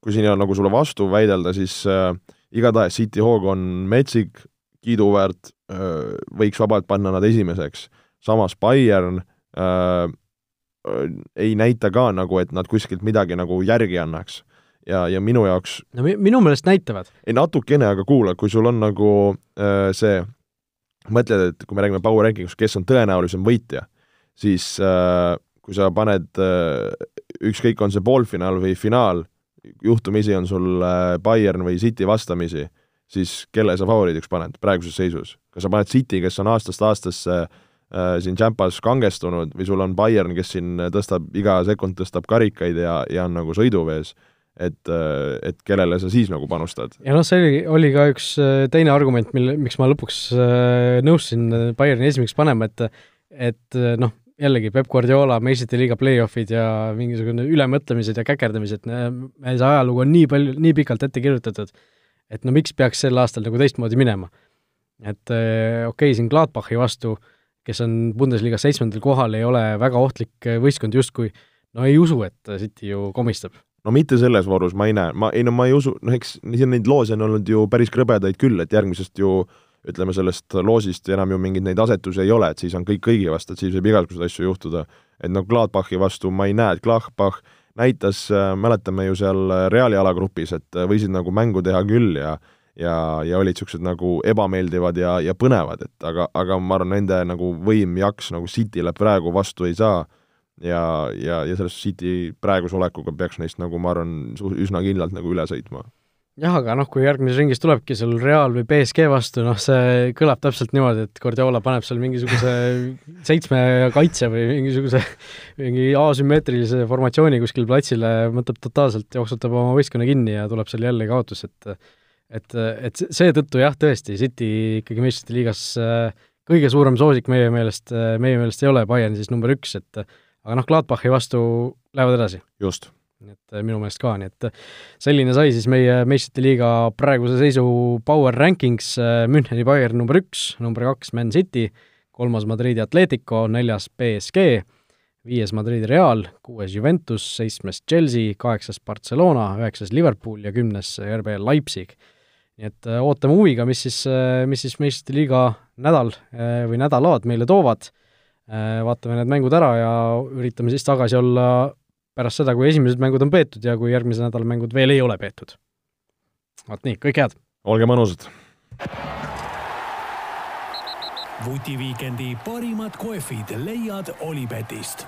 kui siin nagu sulle vastu väidelda, siis äh, igatahes City hoog on metsik, kiiduväärt äh,, võiks vabalt panna nad esimeseks. samas Bayern äh, Äh, ei näita ka nagu, et nad kuskilt midagi nagu järgi annaks. Ja, ja minu jaoks no mi-, minu meelest näitavad. ei natukene, aga kuula, kui sul on nagu äh, see, mõtled, et kui me räägime power ranking'ust, kes on tõenäolisem võitja, siis äh, kui sa paned äh, ükskõik, on see poolfinaal või finaal, juhtumisi on sul äh, Bayern või City vastamisi, siis kelle sa favoriidiks paned praeguses seisus? kas sa paned City, kes on aastast aastasse Äh, siin Champas kangestunud või sul on Bayern, kes siin tõstab, iga sekund tõstab karikaid ja, ja on nagu sõiduvees, et, äh, et kellele sa siis nagu panustad? ja noh, see oli, oli ka üks äh, teine argument, mille, miks ma lõpuks nõustusin Bayerni esimeseks panema, et et noh, jällegi Peep Guardiola, meistrite liiga play-off'id ja mingisugune ülemõtlemised ja käkerdamised, see ajalugu on nii palju, nii pikalt ette kirjutatud, et no miks peaks sel aastal nagu teistmoodi minema. et okei okay,, siin Gladbachi vastu äh, kes on Bundesliga-s seitsmendal kohal, ei ole väga ohtlik võistkond justkui, no ei usu, et City ju komistab. No mitte selles voorus, ma ei näe, ma, ei no ma ei usu, noh eks neid loose on olnud ju päris krõbedaid küll, et järgmisest ju ütleme, sellest loosist enam ju mingeid neid asetusi ei ole, et siis on kõik kõigi vastu, et siis võib igasuguseid asju juhtuda. et noh, Gladbachi vastu ma ei näe, et Gladbach näitas, mäletame ju seal Reali alagrupis, et võisid nagu mängu teha küll ja ja, ja olid niisugused nagu ebameeldivad ja, ja põnevad, et aga, aga ma arvan, nende nagu võim, jaks nagu Cityle praegu vastu ei saa ja, ja, ja sellest City praeguse olekuga peaks neist nagu ma arvan, üsna kindlalt nagu üle sõitma. Jah, aga noh, kui järgmises ringis tulebki sul Real või BSG vastu, noh, see kõlab täpselt niimoodi, et Guardiola paneb seal mingisuguse seitsme kaitse või mingisuguse mingi asümmeetrilise formatsiooni kuskil platsile, mõtleb totaalselt, jooksutab oma võistkonna kinni ja tuleb seal jälle kaotus, et et, et seetõttu jah, tõesti, City ikkagi meistrite liigas äh, kõige suurem soosik meie meelest, äh, meie meelest ei ole, Bayern siis number üks, et aga noh, Gladbachi vastu lähevad edasi. just. nii et äh, minu meelest ka, nii et selline sai siis meie meistrite liiga praeguse seisu power rankings, Müncheni Bayern number üks, number kaks Man City, kolmas Madridi Atletico, neljas BSG, viies Madridi Real, kuues Juventus, seitsmes Chelsea, kaheksas Barcelona, üheksas Liverpool ja kümnes RB Leipzig nii et ootame huviga, mis siis, mis siis meistrite liiga nädal või nädalad meile toovad, vaatame need mängud ära ja üritame siis tagasi olla pärast seda, kui esimesed mängud on peetud ja kui järgmise nädala mängud veel ei ole peetud. vot nii, kõike head! olge mõnusad! vutiviikendi parimad kohvid leiad Olipetist